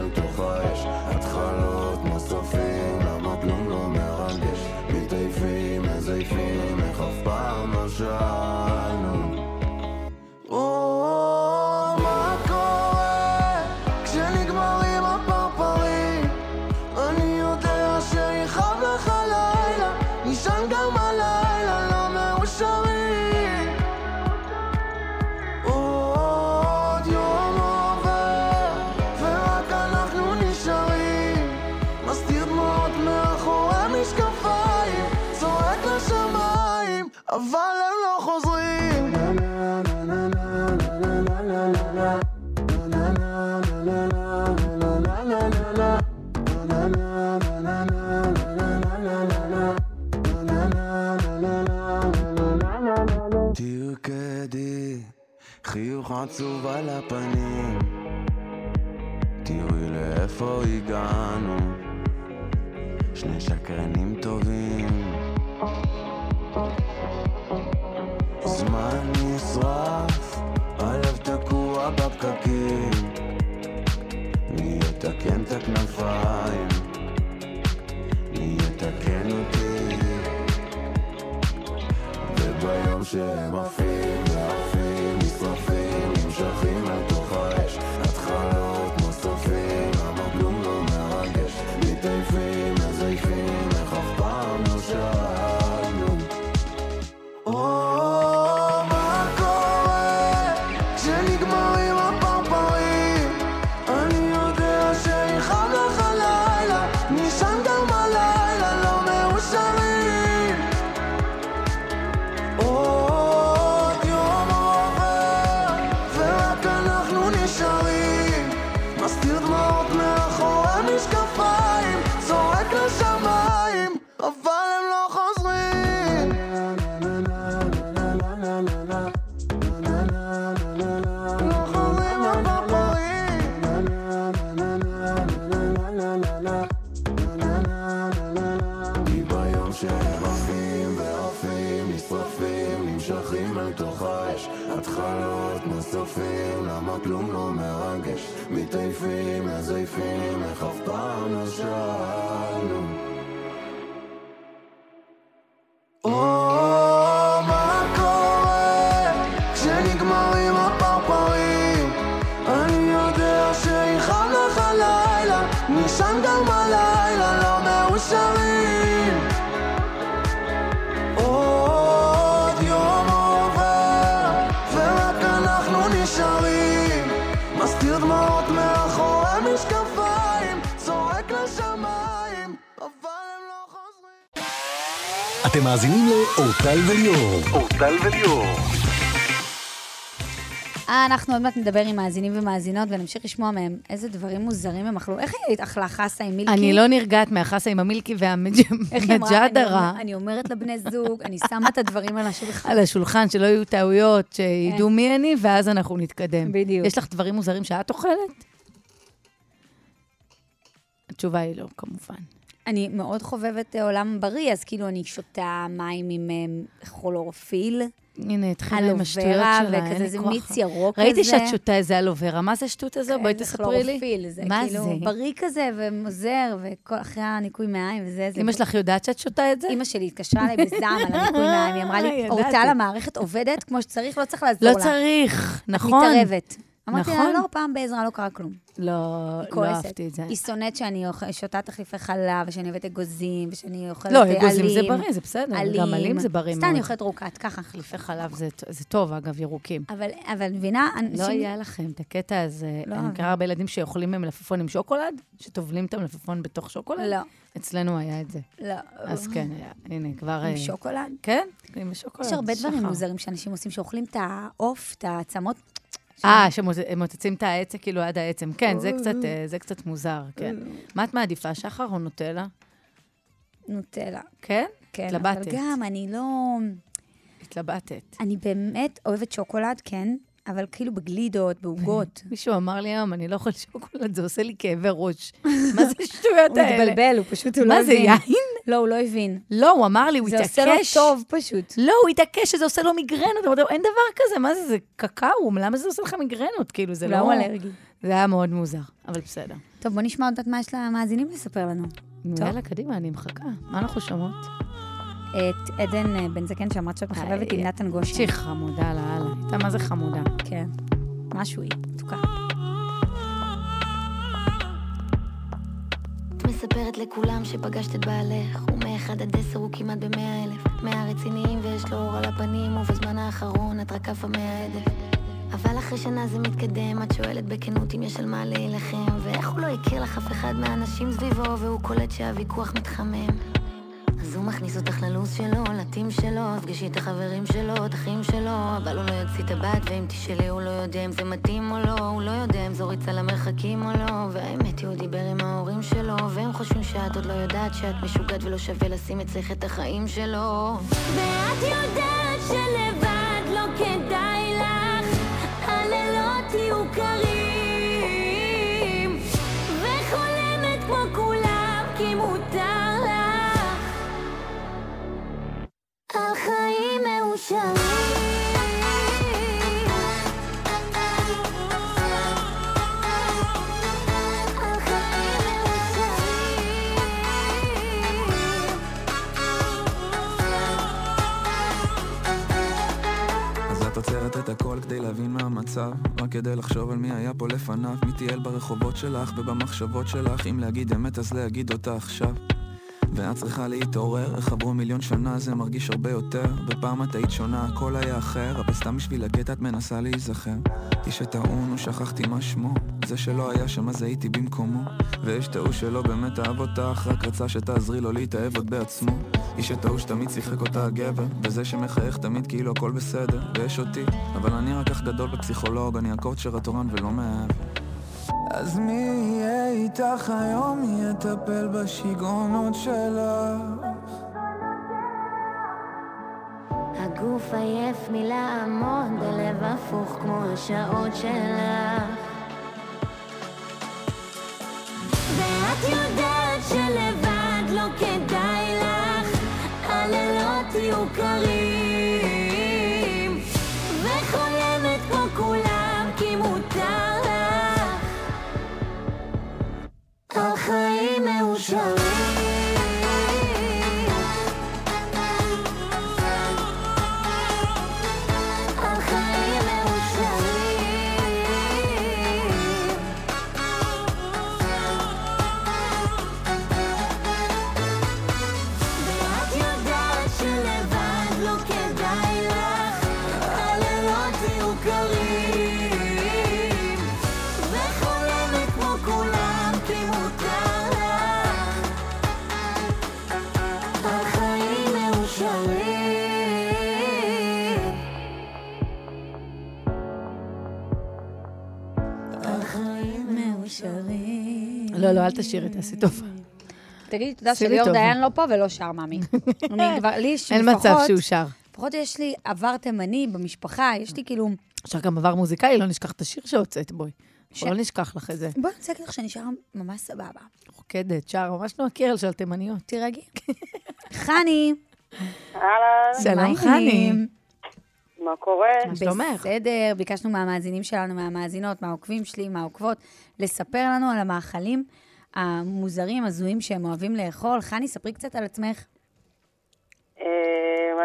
L: עצוב על הפנים תראי לאיפה הגענו שני שקרנים טובים זמן נשרף, הלב תקוע בפקקים מי יתקן את הכנפיים? מי יתקן אותי? וביום שהם עפים מתעייפים, מזייפים, איך אף פעם לא שאלנו
B: מאזינים לאורטל וליאור. אורטל וליאור.
D: אה, אנחנו עוד מעט נדבר עם מאזינים ומאזינות ונמשיך לשמוע מהם איזה דברים מוזרים הם אכלו. איך היא אכלה חסה עם מילקי?
C: אני לא נרגעת מהחסה עם המילקי
D: אני אומר- אני אומרת לבני זוג, אני שמה את הדברים על השולחן.
C: על השולחן, שלא יהיו טעויות, שידעו
D: כן.
C: מי אני, ואז אנחנו נתקדם.
D: בדיוק.
C: יש לך דברים מוזרים שאת אוכלת? התשובה היא לא, כמובן.
D: אני מאוד חובבת אה, עולם בריא, אז כאילו אני שותה מים עם אה, כלורופיל.
C: הנה, התחילה עם השטויות שלה, אין
D: וכזה,
C: לי כוח.
D: מיץ ירוק
C: ראיתי
D: כזה.
C: שאת שותה איזה אלוברה, מה זה השטות הזו? בואי
D: זה
C: תספרי לי.
D: זה
C: מה
D: כאילו
C: זה?
D: בריא כזה ומוזר, וכל אחרי הניקוי מעיים וזה, זה...
C: אמא שלך יודעת שאת שותה את זה?
D: אימא שלי התקשרה אליי בזעם על הניקוי מעיים, היא אמרה לי. אורטל, המערכת עובדת כמו שצריך, לא צריך לעזור
C: לא
D: לה.
C: צריך,
D: את
C: נכון.
D: מתערבת. אמרתי לה,
C: נכון.
D: לא, פעם בעזרה לא קרה כלום.
C: לא, לא. אהבתי את זה.
D: היא שונאת שאני שותה תחליפי חלב, ושאני אוהבת אגוזים, ושאני אוכלת
C: לא,
D: אה,
C: אגוזים זה
D: עלים.
C: בריא, זה בסדר.
D: עלים.
C: גם עלים זה בריא
D: סתם, אני
C: מאוד.
D: אוכלת רוקט, ככה.
C: תחליפי חלב זה- זה טוב, אגב, ירוקים.
D: אבל, אבל מבינה,
C: לא
D: אנשים...
C: היה לכם את הקטע הזה.
D: לא
C: אני מכירה הרבה ילדים שאוכלים מלפפון עם שוקולד, שטובלים את המלפפון בתוך שוקולד?
D: לא.
C: אצלנו היה את זה.
D: לא.
C: אז כן, היה. הנה, כבר...
D: עם
C: אה,
D: שוקולד?
C: כן, עם שוקולד.
D: יש הרבה דברים. מוזרים שאנשים עושים, שאוכלים את העוף, את העצמות.
C: אה, שמוצצים את העצם כאילו עד העצם. כן, זה קצת, אה, זה קצת מוזר, כן. מה את מעדיפה, שחר או נוטלה?
D: נוטלה.
C: כן?
D: כן,
C: התלבטת.
D: אבל גם אני לא...
C: התלבטת.
D: אני באמת אוהבת שוקולד, כן, אבל כאילו בגלידות, בעוגות.
C: מישהו אמר לי היום, אני לא אוכל שוקולד, זה עושה לי כאבי ראש. מה זה השטויות
D: הוא
C: האלה?
D: הוא פשוט, הוא לא
C: מה. זה, יין?
D: לא, הוא לא הבין.
C: לא, הוא אמר לי, הוא
D: זה
C: התעקש.
D: עושה לו טוב פשוט.
C: לא, הוא התעקש שזה עושה לו מיגרנות. אמרתי לו, אין דבר כזה, מה זה, זה קקאו, למה זה עושה לך מיגרנות? כאילו, זה לא...
D: הוא אלרגי.
C: זה היה מאוד מוזר, אבל בסדר.
D: טוב, בוא נשמע עוד מה יש למאזינים לספר לנו.
C: יאללה, קדימה, אני מחכה. מה אנחנו שומעות?
D: את עדן אה, בן זקן, שאמרת שאת מחבבת עם נתן גושן.
C: שהיא חמודה לאללה. הייתה מה זה חמודה.
D: כן. משהו היא, מתוקה.
M: מספרת לכולם שפגשת את בעלך, ומאחד עד עשר הוא כמעט במאה אלף. מאה רציניים ויש לו אור על הפנים, ובזמן האחרון את רק עפה מההדף. אבל אחרי שנה זה מתקדם, את שואלת בכנות אם יש על מה להילחם, ואיך הוא לא הכיר לך אף אחד מהאנשים סביבו, והוא קולט שהוויכוח מתחמם. אז הוא מכניס אותך ללו"ז שלו, לטים שלו, פגשי את החברים שלו, את אחים שלו, אבל הוא לא יוציא את הבת, ואם תשאלי הוא לא יודע אם זה מתאים או לא, הוא לא יודע אם זו ריצה למרחקים או לא, והאמת היא הוא דיבר עם ההורים שלו, והם חושבים שאת עוד לא יודעת שאת משוגעת ולא שווה לשים אצלך את החיים שלו.
N: ואת יודעת שלבד לא כדאי לך, הלילות יהיו קרים, על חיים מאושרים.
O: את עוצרת את הכל כדי להבין מה המצב. רק כדי לחשוב על מי היה פה לפניו. מי טייל ברחובות שלך ובמחשבות שלך. אם להגיד אמת אז להגיד אותה עכשיו ואת צריכה להתעורר, איך עברו מיליון שנה זה מרגיש הרבה יותר. ופעם את היית שונה, הכל היה אחר אבל סתם בשביל הקטע את מנסה להיזכר. איש שטעון ושכחתי מה שמו. זה שלא היה שם אז הייתי במקומו. ויש ההוא שלא באמת אהב אותך רק רצה שתעזרי לו להתאהב עוד בעצמו. איש ההוא שתמיד שיחק אותה הגבר וזה שמחייך תמיד כאילו הכל בסדר. ויש אותי אבל אני רק אח גדול ופסיכולוג אני הקואוצ'ר התורן ולא מאהב אז מי יהיה איתך היום? יטפל בשיגעונות שלך?
M: הגוף עייף מלעמוד, הלב הפוך כמו השעות שלך.
N: ואת יודעת שלבד לא כדאי לך, הלילות יהיו קרים, חיים
C: לא, לא, אל תשאירי, תעשי טובה.
D: תגידי תודה שליאור. דיין לא פה ולא שר, מאמי. אני כבר, לי יש
C: אין מצב שהוא שר.
D: לפחות יש לי עבר תימני במשפחה, יש לי כאילו...
C: אפשר גם עבר מוזיקאי, לא נשכח את השיר שהוצאת, בואי.
D: ש-
C: לא נשכח לך את זה.
D: בואי להגיד לך שאני שרה ממש סבבה.
C: רוקדת, שר, ממש נועה קירל של התימניות.
D: תירגעי. חני.
P: אהלן.
C: שלום, חני.
P: מה קורה?
C: מה שלומך?
D: בסדר, ביקשנו מהמאזינים שלנו, מהמאזינות, מהעוקבים שלי, מהעוקבות, לספר לנו על המאכלים המוזרים, הזויים שהם אוהבים לאכול. חני, ספרי קצת על עצמך.
P: אה,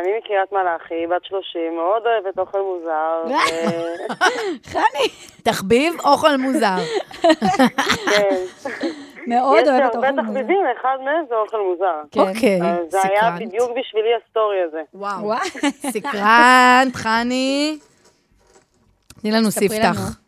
P: אני מקריית מלאכי, בת 30, מאוד אוהבת אוכל מוזר.
C: חני. תחביב, אוכל מוזר.
P: כן.
D: מאוד
P: יש
D: אוהבת
P: לי
D: אוכל
P: הרבה
D: מוזר.
P: תחביבים, אחד מהם זה אוכל מוזר.
D: כן.
C: אוקיי,
P: אז זה היה. בדיוק בשבילי ה story הזה.
C: וואו. סקרנת, חני. תני לנו ספתח.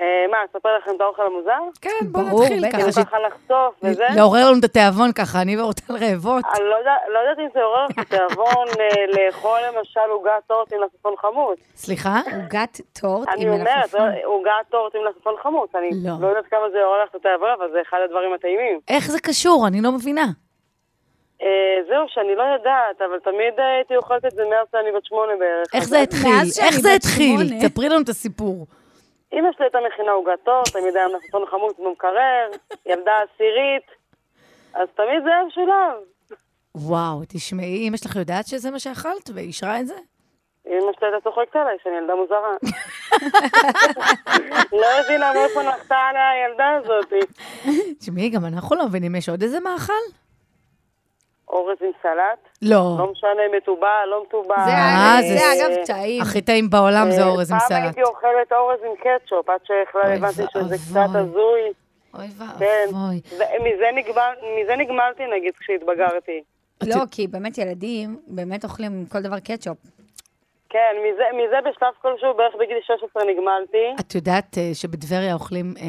P: אה, מה, אספר לכם את האוכל המוזר?
C: כן, בוא
D: ברור,
C: נתחיל
D: בטח.
C: ככה. ש-
P: ככה לחשוף וזה?
C: לעורר לנו את התיאבון ככה, אני ואורטל רעבות.
P: אני לא יודע- לא יודעת אם זה עורר לך תיאבון אה, לאכול למשל עוגת טורט עם לחפון חמוץ.
C: סליחה?
D: עוגת טורט
P: אני
D: עם
P: אומרת,
D: מלפפון.
P: לא, עוגת טורט עם לחפון חמוץ. אני
C: לא.
P: לא יודעת כמה זה עורר לך את התיאבון, אבל זה אחד הדברים הטעימים.
C: איך זה קשור? אני לא מבינה.
P: אה, זהו, שאני לא יודעת, אבל תמיד אה, הייתי אוכלת את זה מאז שאני בת שמונה בערך.
C: איך זה התחיל? איך זה התחיל?
D: שמונה.
C: ספרי לנו את הסיפור.
P: אמא שלי הייתה מכינה עוגת טורט, תמיד היה מלפפון חמוץ במקרר, ילדה עשירית, אז תמיד זה היה משולב.
C: וואו, תשמעי, אמא שלך יודעת שזה מה שאכלת ואישרה את זה?
P: אמא שלי הייתה צוחקת עליי שאני ילדה מוזרה. לא הבינה מאיפה נחתה עליה הילדה הזאת.
C: תשמעי, גם אנחנו לא מבינים, יש עוד איזה מאכל?
P: אורז עם סלט,
C: לא.
P: לא משנה מתובל, לא מתובל.
D: זה,
C: אה,
D: זה,
C: זה-
D: אגב טעים.
C: הכי טעים בעולם זה
P: אה,
C: אורז עם
P: פעם
C: סלט.
P: הייתי אוכלת אורז עם קטשופ, עד שבכלל
C: אוי
P: הבנתי שזה. קצת הזוי.
C: אוי
P: כן.
C: ואבוי.
P: מזה נגמלתי נגיד כשהתבגרתי.
D: לא, כי באמת ילדים באמת אוכלים עם כל דבר קטשופ.
P: כן, מזה, מזה בשלב כלשהו, בערך בגיל 16 נגמלתי.
C: את יודעת אה, שבטבריה אוכלים אה,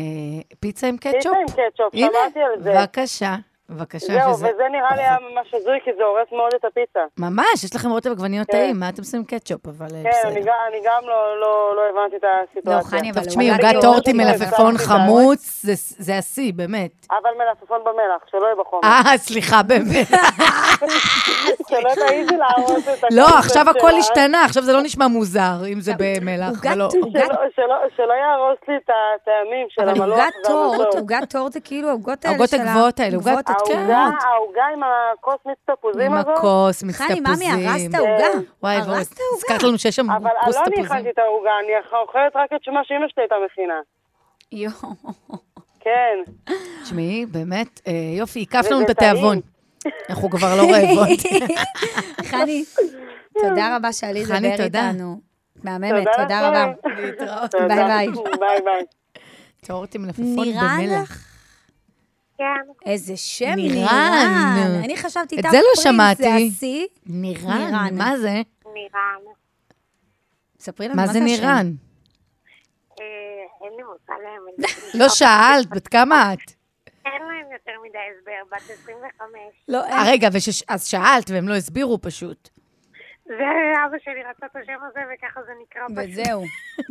C: פיצה עם קטשופ?
P: פיצה עם קטשופ, שמעתי על זה.
C: בבקשה, בבקשה.
P: זהו,
C: שזה-
P: וזה נראה לי היה ממש הזוי, כי זה הורס מאוד את הפיצה.
C: ממש, יש לכם רוטב עגבניות
P: כן.
C: טעים, מה אתם עושים קטשופ? אבל אה,
P: כן, אני
C: בסדר.
P: גם, אני גם לא, לא, לא הבנתי את הסיטואציה.
D: לא, חני, אבל
C: תשמעי,
D: עוגת
C: עוגת
D: טורט
C: טורט עם
D: עם
C: מלפפון
P: מלפפון
C: חמוץ, זה- זה השיא, באמת.
P: אבל מלפפון במלח, שלא יהיה בחומר.
C: אה, סליחה, באמת.
P: שלא תעיזי להרוס את
C: לא,
P: הקונספט
C: עכשיו הכל. השתנה, עכשיו זה לא נשמע מוזר, אם זה במלח.
D: טורט-
P: שלא, יהרוס לי את הטעמים של
D: אבל
P: המלוח
D: עוגת טורט. עוגת טורט זה כאילו העוגות האלה
C: העוגות
D: של ה-
C: הגבוהות האלה, עוגת- כן.
P: העוגה,
D: הקטנות.
P: העוגה עם הכוס מיץ תפוזים
C: עם
P: הזאת?
C: הכוס, מיץ
D: חני,
C: תפוזים.
D: ממי, הרסת עוגה.
C: וואי,
D: הרסת
C: וואי,
D: עוגה.
C: הזכרת לנו שיש שם
P: אבל
C: כוס
P: לא אני
C: תפוזים.
P: הכנתי את העוגה, אני אוכלת רק את מה שאמא שלי הייתה מכינה.
D: יואו.
P: כן.
C: תשמעי, באמת, אה, יופי, הקפת לנו את התיאבון. אנחנו כבר לא רעבות.
D: חני, תודה רבה שעלית
C: חני,
D: לדבר
C: תודה.
D: איתנו. מהממת, תודה רבה. ביי ביי.
P: ביי ביי.
C: עם במלח.
D: לך?
Q: כן.
D: איזה שם
C: נירן.
D: נירן. אני חשבתי
C: את זה לא
D: זה
C: שמעתי.
D: השיא.
C: נירן,
D: נירן.
C: מה זה?
Q: נירן.
D: ספרי לנו
C: מה זה. נירן?
Q: אה, אין לי מושג להם.
C: לא שאלת, בת כמה את?
Q: אין להם יותר מדי הסבר, בת 25.
D: לא,
C: אה, רגע, אז שאלת והם לא הסבירו פשוט.
Q: זה אבא שלי רצה את השם הזה, וככה זה נקרא פשוט.
D: וזהו,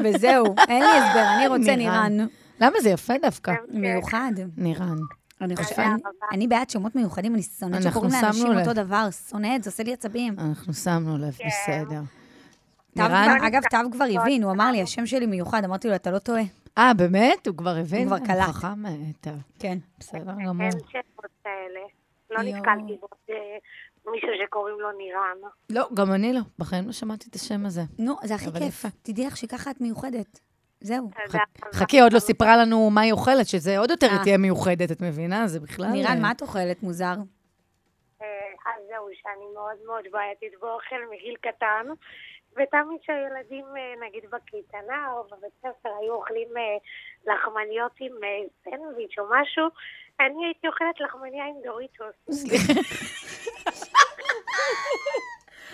D: וזהו. אין לי הסבר, אני רוצה.
C: נירן. למה זה יפה דווקא?
D: מיוחד.
C: נירן.
D: אני חושבת, אני- בעד שמות מיוחדים, אני שונאת
C: אנחנו
D: שקוראים לאנשים
C: לב.
D: אותו דבר, שונאת, זה עושה לי עצבים.
C: אנחנו שמנו לב,
Q: כן.
C: בסדר.
D: אגב, תו כבר הבין, הוא אמר לי, השם שלי מיוחד, אמרתי לו, אתה לא טועה.
C: אה, באמת? הוא כבר הבין?
D: הוא כבר קלט.
C: חכם, אה, טוב.
D: כן.
C: בסדר גמור.
Q: אין שמות כאלה. לא. נתקלתי אה, מישהו שקוראים לו נירן.
C: לא, גם אני לא. בחיים לא שמעתי את השם הזה.
D: נו, זה הכי כיף. תדעי לך שככה את מיוחדת. זהו.
C: חכי, עוד לא סיפרה לנו מה היא אוכלת, שזה עוד יותר
D: אה.
C: תהיה מיוחדת, את מבינה? זה בכלל...
D: נירן,
C: אה,
D: מה את אוכלת מוזר?
Q: אה, אז זהו, שאני מאוד מאוד בעייתית באוכל מגיל קטן, ותמיד כשהילדים, נגיד בקייטנה או בבית ספר, היו אוכלים לחמניות עם סנדוויץ' או משהו, אני הייתי אוכלת לחמניה עם דוריטוס.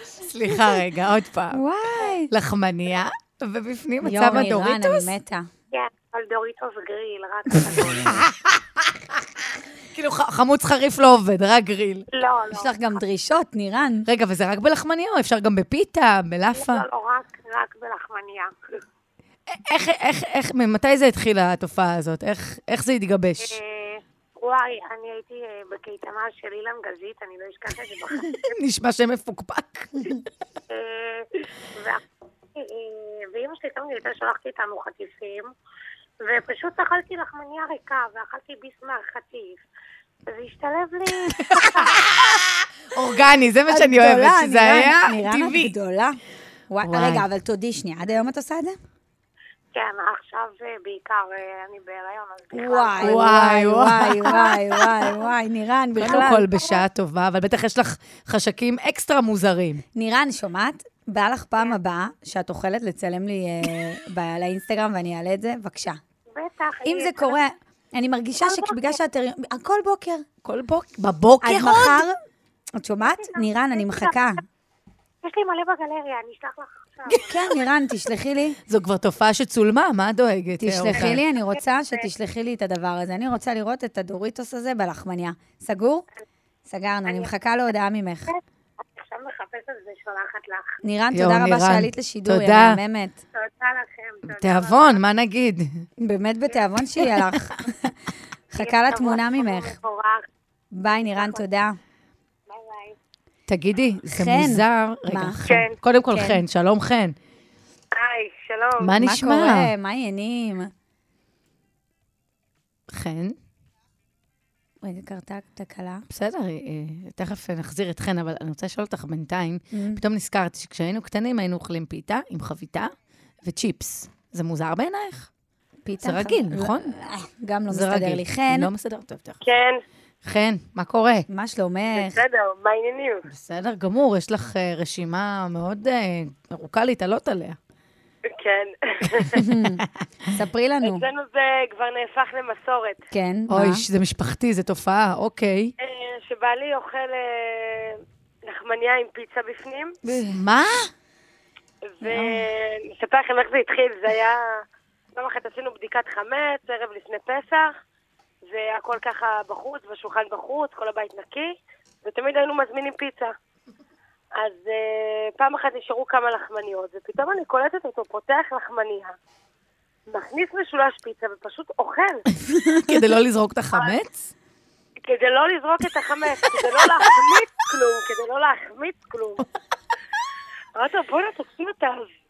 C: סליחה רגע, עוד פעם.
D: וואי.
C: לחמניה, ובפנים את
D: יואו,
C: שמה
D: נירן,
C: דוריטוס?
D: אני מתה.
Q: כן, אבל דוריטוס גריל, רק.
C: כאילו, חמוץ חריף לא עובד, רק גריל.
Q: לא, לא.
D: יש לך גם דרישות, נירן.
C: רגע, וזה רק בלחמניה או אפשר גם בפיתה, בלאפה?
Q: לא, לא, רק, רק בלחמניה.
C: איך, איך, איך, ממתי זה התחילה התופעה הזאת? איך, איך זה התגבש?
Q: אה, וואי, אני הייתי אה, בקייטנה של אילן גזית, אני לא אשכח את זה בחיים.
C: נשמע שם מפוקפק.
Q: אה, ואימא שלי תמיד הייתה שולחת איתנו חטיפים, ופשוט אכלתי לחמניה ריקה, ואכלתי ביס מהחטיף. וזה השתלב לי...
C: אורגני, זה מה שאני אוהבת, שזה היה טבעי.
D: גדולה. רגע, אבל תודי שנייה, עד היום את עושה את זה?
Q: כן, עכשיו אה, בעיקר אה, אני בהיריון, אז בכלל...
D: וואי,
C: וואי,
D: וואי, וואי, וואי, וואי, נירן,
C: קודם
D: בכלל.
C: כל בשעה טובה, אבל בטח יש לך חשקים אקסטרה מוזרים.
D: נירן, שומעת? בא לך פעם הבאה שאת אוכלת לצלם לי אה, לאינסטגרם ואני אעלה את זה? בבקשה.
Q: בטח.
D: אם זה קורה, אני מרגישה שבגלל שאת... הרי- כל בוקר.
C: כל בוקר? בבוקר
D: אז
C: עוד?
D: מחר... את שומעת? נירן, אני מחכה.
Q: יש לי מלא בגלריה, אני אשלח לך עכשיו.
D: כן, נירן, תשלחי לי.
C: זו כבר תופעה שצולמה, מה דואגת?
D: תשלחי
C: אורטל?
D: לי, אני רוצה שתשלחי לי את הדבר הזה. אני רוצה לראות את הדוריטוס הזה בלחמניה. סגור? סגרנו, אני מחכה להודעה ממך.
Q: מחפשת ושולחת לך.
D: נירן, תודה רבה שעלית לשידור, יא
C: תודה.
D: מהממת.
Q: תודה לכם. תודה.
C: תיאבון, מה נגיד?
D: באמת בתיאבון שיהיה לך. חכה לתמונה ממך. ביי, נירן, תודה.
C: תגידי, זה
D: חן.
C: מוזר. רגע,
D: מה?
C: חן.
Q: כן.
C: קודם כל
D: כן.
C: חן, שלום חן.
Q: היי, שלום.
C: מה
D: מה
C: נשמע?
D: קורה? מה העניינים?
C: חן?
D: רגע, קרתה תקלה.
C: בסדר, אה, אה, תכף נחזיר את חן, אבל אני רוצה לשאול אותך בינתיים,
D: Mm.
C: פתאום נזכרתי שכשהיינו קטנים היינו אוכלים פיתה עם חביתה וצ'יפס. זה מוזר בעינייך?
D: פיתה.
C: זה רגיל,
D: לא,
C: נכון?
D: אה, גם לא
C: זה
D: מסתדר
C: רגיל.
D: לי. חן,
C: לא מסתדר טוב, תכף.
Q: כן,
C: חן, מה קורה?
D: מה שלומך?
Q: בסדר, מה העניינים?
C: בסדר גמור, יש לך רשימה מאוד ארוכה להתעלות עליה.
Q: כן.
D: ספרי לנו.
Q: אצלנו זה כבר נהפך למסורת.
D: כן, מה?
C: אוי, זה משפחתי, זה תופעה, אוקיי.
Q: אה, שבעלי אוכל אה, לחמניה עם פיצה בפנים,
C: מה?
Q: ואני אספר לכם איך זה התחיל. זה היה... יום אחד עשינו בדיקת חמץ, ערב לפני פסח, והכל ככה בחוץ, בשולחן בחוץ, כל הבית נקי, ותמיד היינו מזמינים פיצה. אז uh, פעם אחת נשארו כמה לחמניות, ופתאום אני קולטת אותו פותח לחמניה, מכניס משולש פיצה ופשוט אוכל,
C: כדי לא לזרוק את החמץ?
Q: כדי לא לזרוק את החמץ, כדי לא להחמיץ כלום, כדי לא להחמיץ כלום. אמרתי לו, בוא'נה, תקשיב, אתה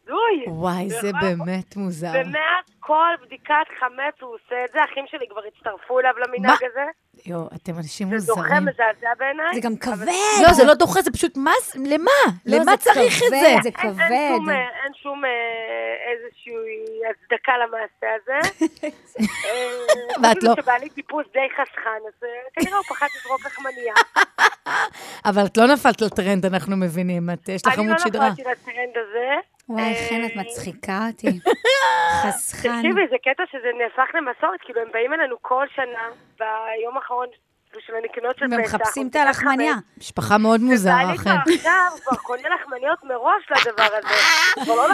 Q: הזוי.
C: וואי, זה? באמת מוזר.
Q: ומאז כל בדיקת חמץ הוא עושה את זה, אחים שלי כבר הצטרפו אליו למנהג הזה.
C: יואו, אתם אנשים
Q: זה דוחה
C: מוזרים.
Q: מזעזע בעיניי.
D: זה גם כבד.
C: לא, זה לא דוחה, זה פשוט, מה זה? למה?
D: לא,
C: למה צריך את זה?
D: זה כבד.
Q: אה, אין שום אה, איזושהי הצדקה למעשה הזה. אה,
C: ואת
Q: אפילו
C: לא-
Q: שבעלי טיפוס די חסכן, אז אה, כנראה הוא פחד לזרוק לחמניה.
C: אבל את לא נפלת לטרנד, אנחנו מבינים. את, יש לך
Q: אני לא
C: עמוד שדרה.
Q: נפלתי לטרנד הזה.
D: וואי,
Q: אה,
D: חן, את מצחיקה אותי. חסכן.
Q: תקשיבי, זה קטע שזה נהפך למסורת, כאילו הם באים אלינו כל שנה, ביום האחרון של הנקנות של פסח.
D: ומחפשים את הלחמניה.
C: משפחה מאוד מוזרה,
Q: ובעלי
C: חן.
Q: כבר עכשיו, כבר קונה לחמניות מראש לדבר הזה. זה לא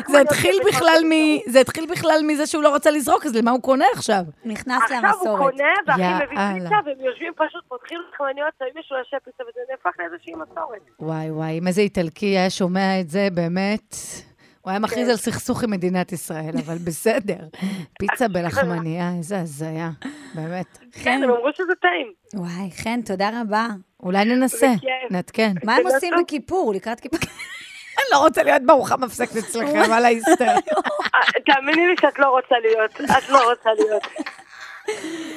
C: זה התחיל בכלל מזה שהוא לא רצה לזרוק, אז למה הוא קונה עכשיו?
D: נכנס
Q: עכשיו הוא
D: למסורת.
Q: קונה, והאחים מביא. פיצה, והם יושבים פשוט, פותחים לחמניות, שמים משולשי פיצה, וזה נהפך לאיזושהי מסורת.
C: וואי וואי, אם איזה איטלקי היה שומע את זה, באמת, הוא היה מכריז
Q: כן.
C: על סכסוך עם מדינת ישראל, אבל בסדר. פיצה בלחמניה, איזה הזיה, באמת.
Q: כן, הם אמרו שזה טעים.
D: וואי, חן, תודה רבה.
C: אולי ננסה. נעדכן.
D: מה הם
Q: זה
D: עושים. בכיפור, לקראת כיפור?
C: אני לא רוצה להיות בארוחה מפסקת אצלכם, על ההיסטר.
Q: אה, תאמיני לי שאת לא רוצה להיות, את לא רוצה להיות.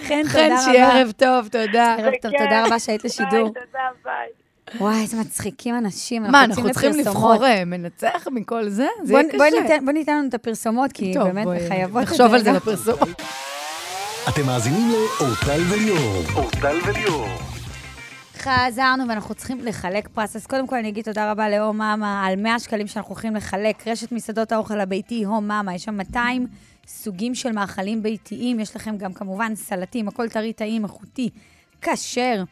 D: חן,
C: חן,
D: תודה
C: שיהיה
D: רבה.
C: ערב טוב, תודה.
D: ערב טוב. תודה רבה שהיית לשידור.
Q: ביי, תודה, ביי.
D: וואי, איזה מצחיקים אנשים.
C: מה, אנחנו צריכים. לבחור אה, מנצח מכל זה? זה
D: בוא-
C: יהיה
D: בואי
C: קשה.
D: ניתן- בואי ניתן לנו את הפרסומות, כי
C: טוב,
D: באמת
C: בואי,
D: חייבות את זה.
C: נחשוב על זה. לפרסום.
B: אתם מאזינים לאורטל וליאור. אורטל וליאור.
D: חזרנו ואנחנו צריכים לחלק פרס. אז קודם כל אני אגיד תודה רבה להום מאמה על 100 שקלים שאנחנו הולכים לחלק. רשת מסעדות האוכל הביתי, הום מאמה, יש שם 200 סוגים של מאכלים ביתיים. יש לכם גם כמובן סלטים, הכל טרי, טעים, איכותי, כשר.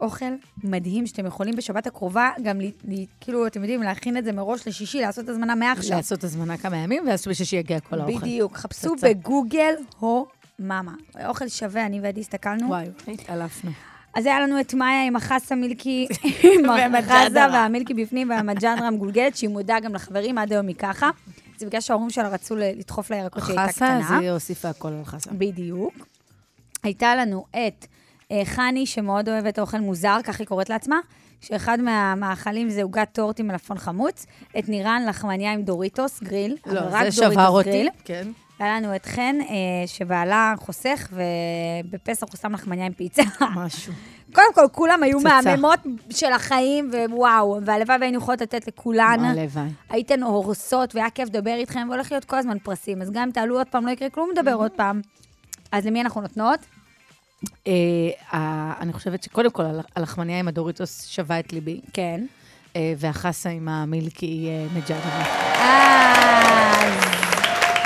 D: אוכל מדהים שאתם יכולים בשבת הקרובה גם, לי, לי, כאילו, אתם יודעים, להכין את זה מראש לשישי, לעשות הזמנה מעכשיו.
C: לעשות הזמנה כמה ימים, ואז בשישי יגיע כל האוכל.
D: בדיוק. חפשו
C: פצצה.
D: בגוגל הו מאמה. אוכל שווה, אני ועדי הסתכלנו.
C: וואי, התעלפנו.
D: אז היה לנו את מאיה עם החסה מילקי, עם החזה והמילקי בפנים והמג'נדרה המגולגלת, שהיא מודה גם לחברים, עד היום היא ככה. זה בגלל שההורים שלה רצו לדחוף לירקות שהיא הייתה
C: חסה,
D: קטנה.
C: אז היא הוסיפה הכל על חסה.
D: בדיוק. הייתה לנו את חני, שמאוד אוהבת אוכל מוזר, כך היא קוראת לעצמה, שאחד מהמאכלים זה עוגת טורט עם מלפון חמוץ, את נירן לחמניה עם דוריטוס גריל,
C: לא,
D: אבל רק דוריטוס
C: אותי,
D: גריל.
C: כן.
D: היה לנו את חן, אה, שבעלה חוסך, ובפסח הוא שם לחמניה עם פיצה.
C: משהו.
D: קודם כל, כולם היו
C: פצצה.
D: מהממות של החיים, ווואו, והלוואי והיינו יכולות לתת לכולן.
C: הלוואי.
D: הייתן הורסות, והיה כיף לדבר איתכם, והולך להיות כל הזמן פרסים. אז גם אם תעלו עוד פעם, לא יקרה כלום, נדבר עוד פעם. אז למי אנחנו נותנות?
C: אה, אני חושבת שקודם כל, הל- הלחמניה עם הדוריטוס שווה את ליבי.
D: כן.
C: אה, והחסה עם המילקי אה, מג'אגה.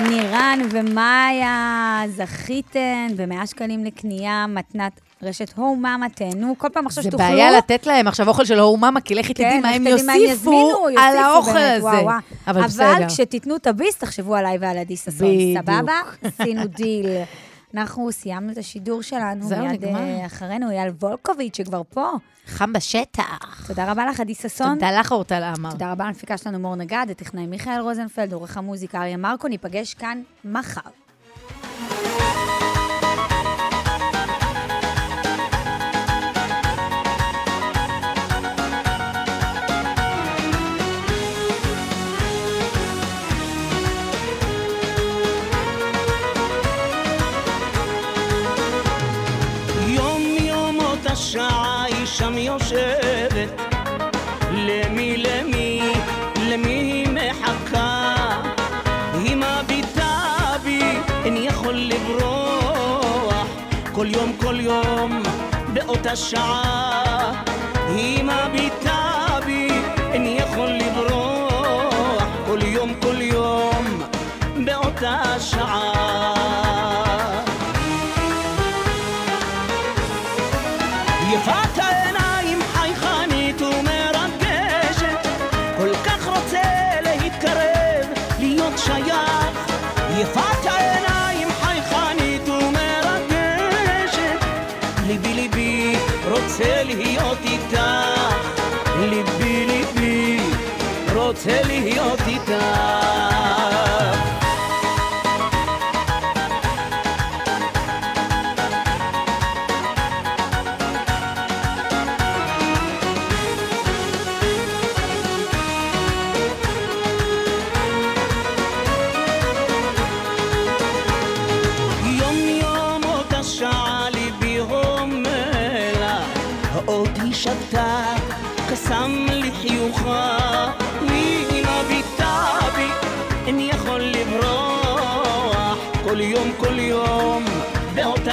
D: נירן ומאיה, זכיתן ב-100 שקלים לקנייה, מתנת רשת הו מאמה, תהנו. כל פעם עכשיו
C: זה
D: שתוכלו...
C: בעיה לתת להם עכשיו אוכל של הור מאמה, כי לכי תדעי
D: כן,
C: מה הם יוסיפו על האוכל הזה. אבל בסדר.
D: כשתיתנו את הביס, תחשבו עליי ועל עדי ששון. סבבה? עשינו דיל. אנחנו סיימנו את השידור שלנו.
C: זהו,
D: מיד
C: נגמר.
D: אה, אחרינו אייל וולקוביץ', שכבר פה.
C: חם בשטח.
D: תודה רבה לך, עדי ששון.
C: תודה לך, אורטל עמר.
D: תודה רבה למפיקה שלנו מור נגד, הטכנאי מיכאל רוזנפלד, עורך המוזיקה אריה מרקו, ניפגש כאן מחר.
R: יום אותה שעה היא שם יושבת למי למי למי היא מחכה? היא מביטה בי איני יכול לברוח. כל יום כל יום באותה שעה היא מביטה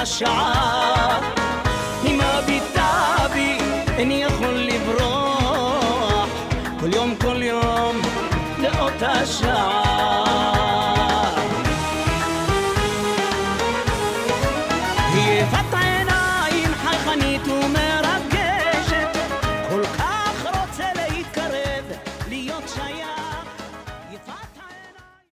R: באותה שעה היא מביטה בי איני יכול לברוח. כל יום כל יום באותה שעה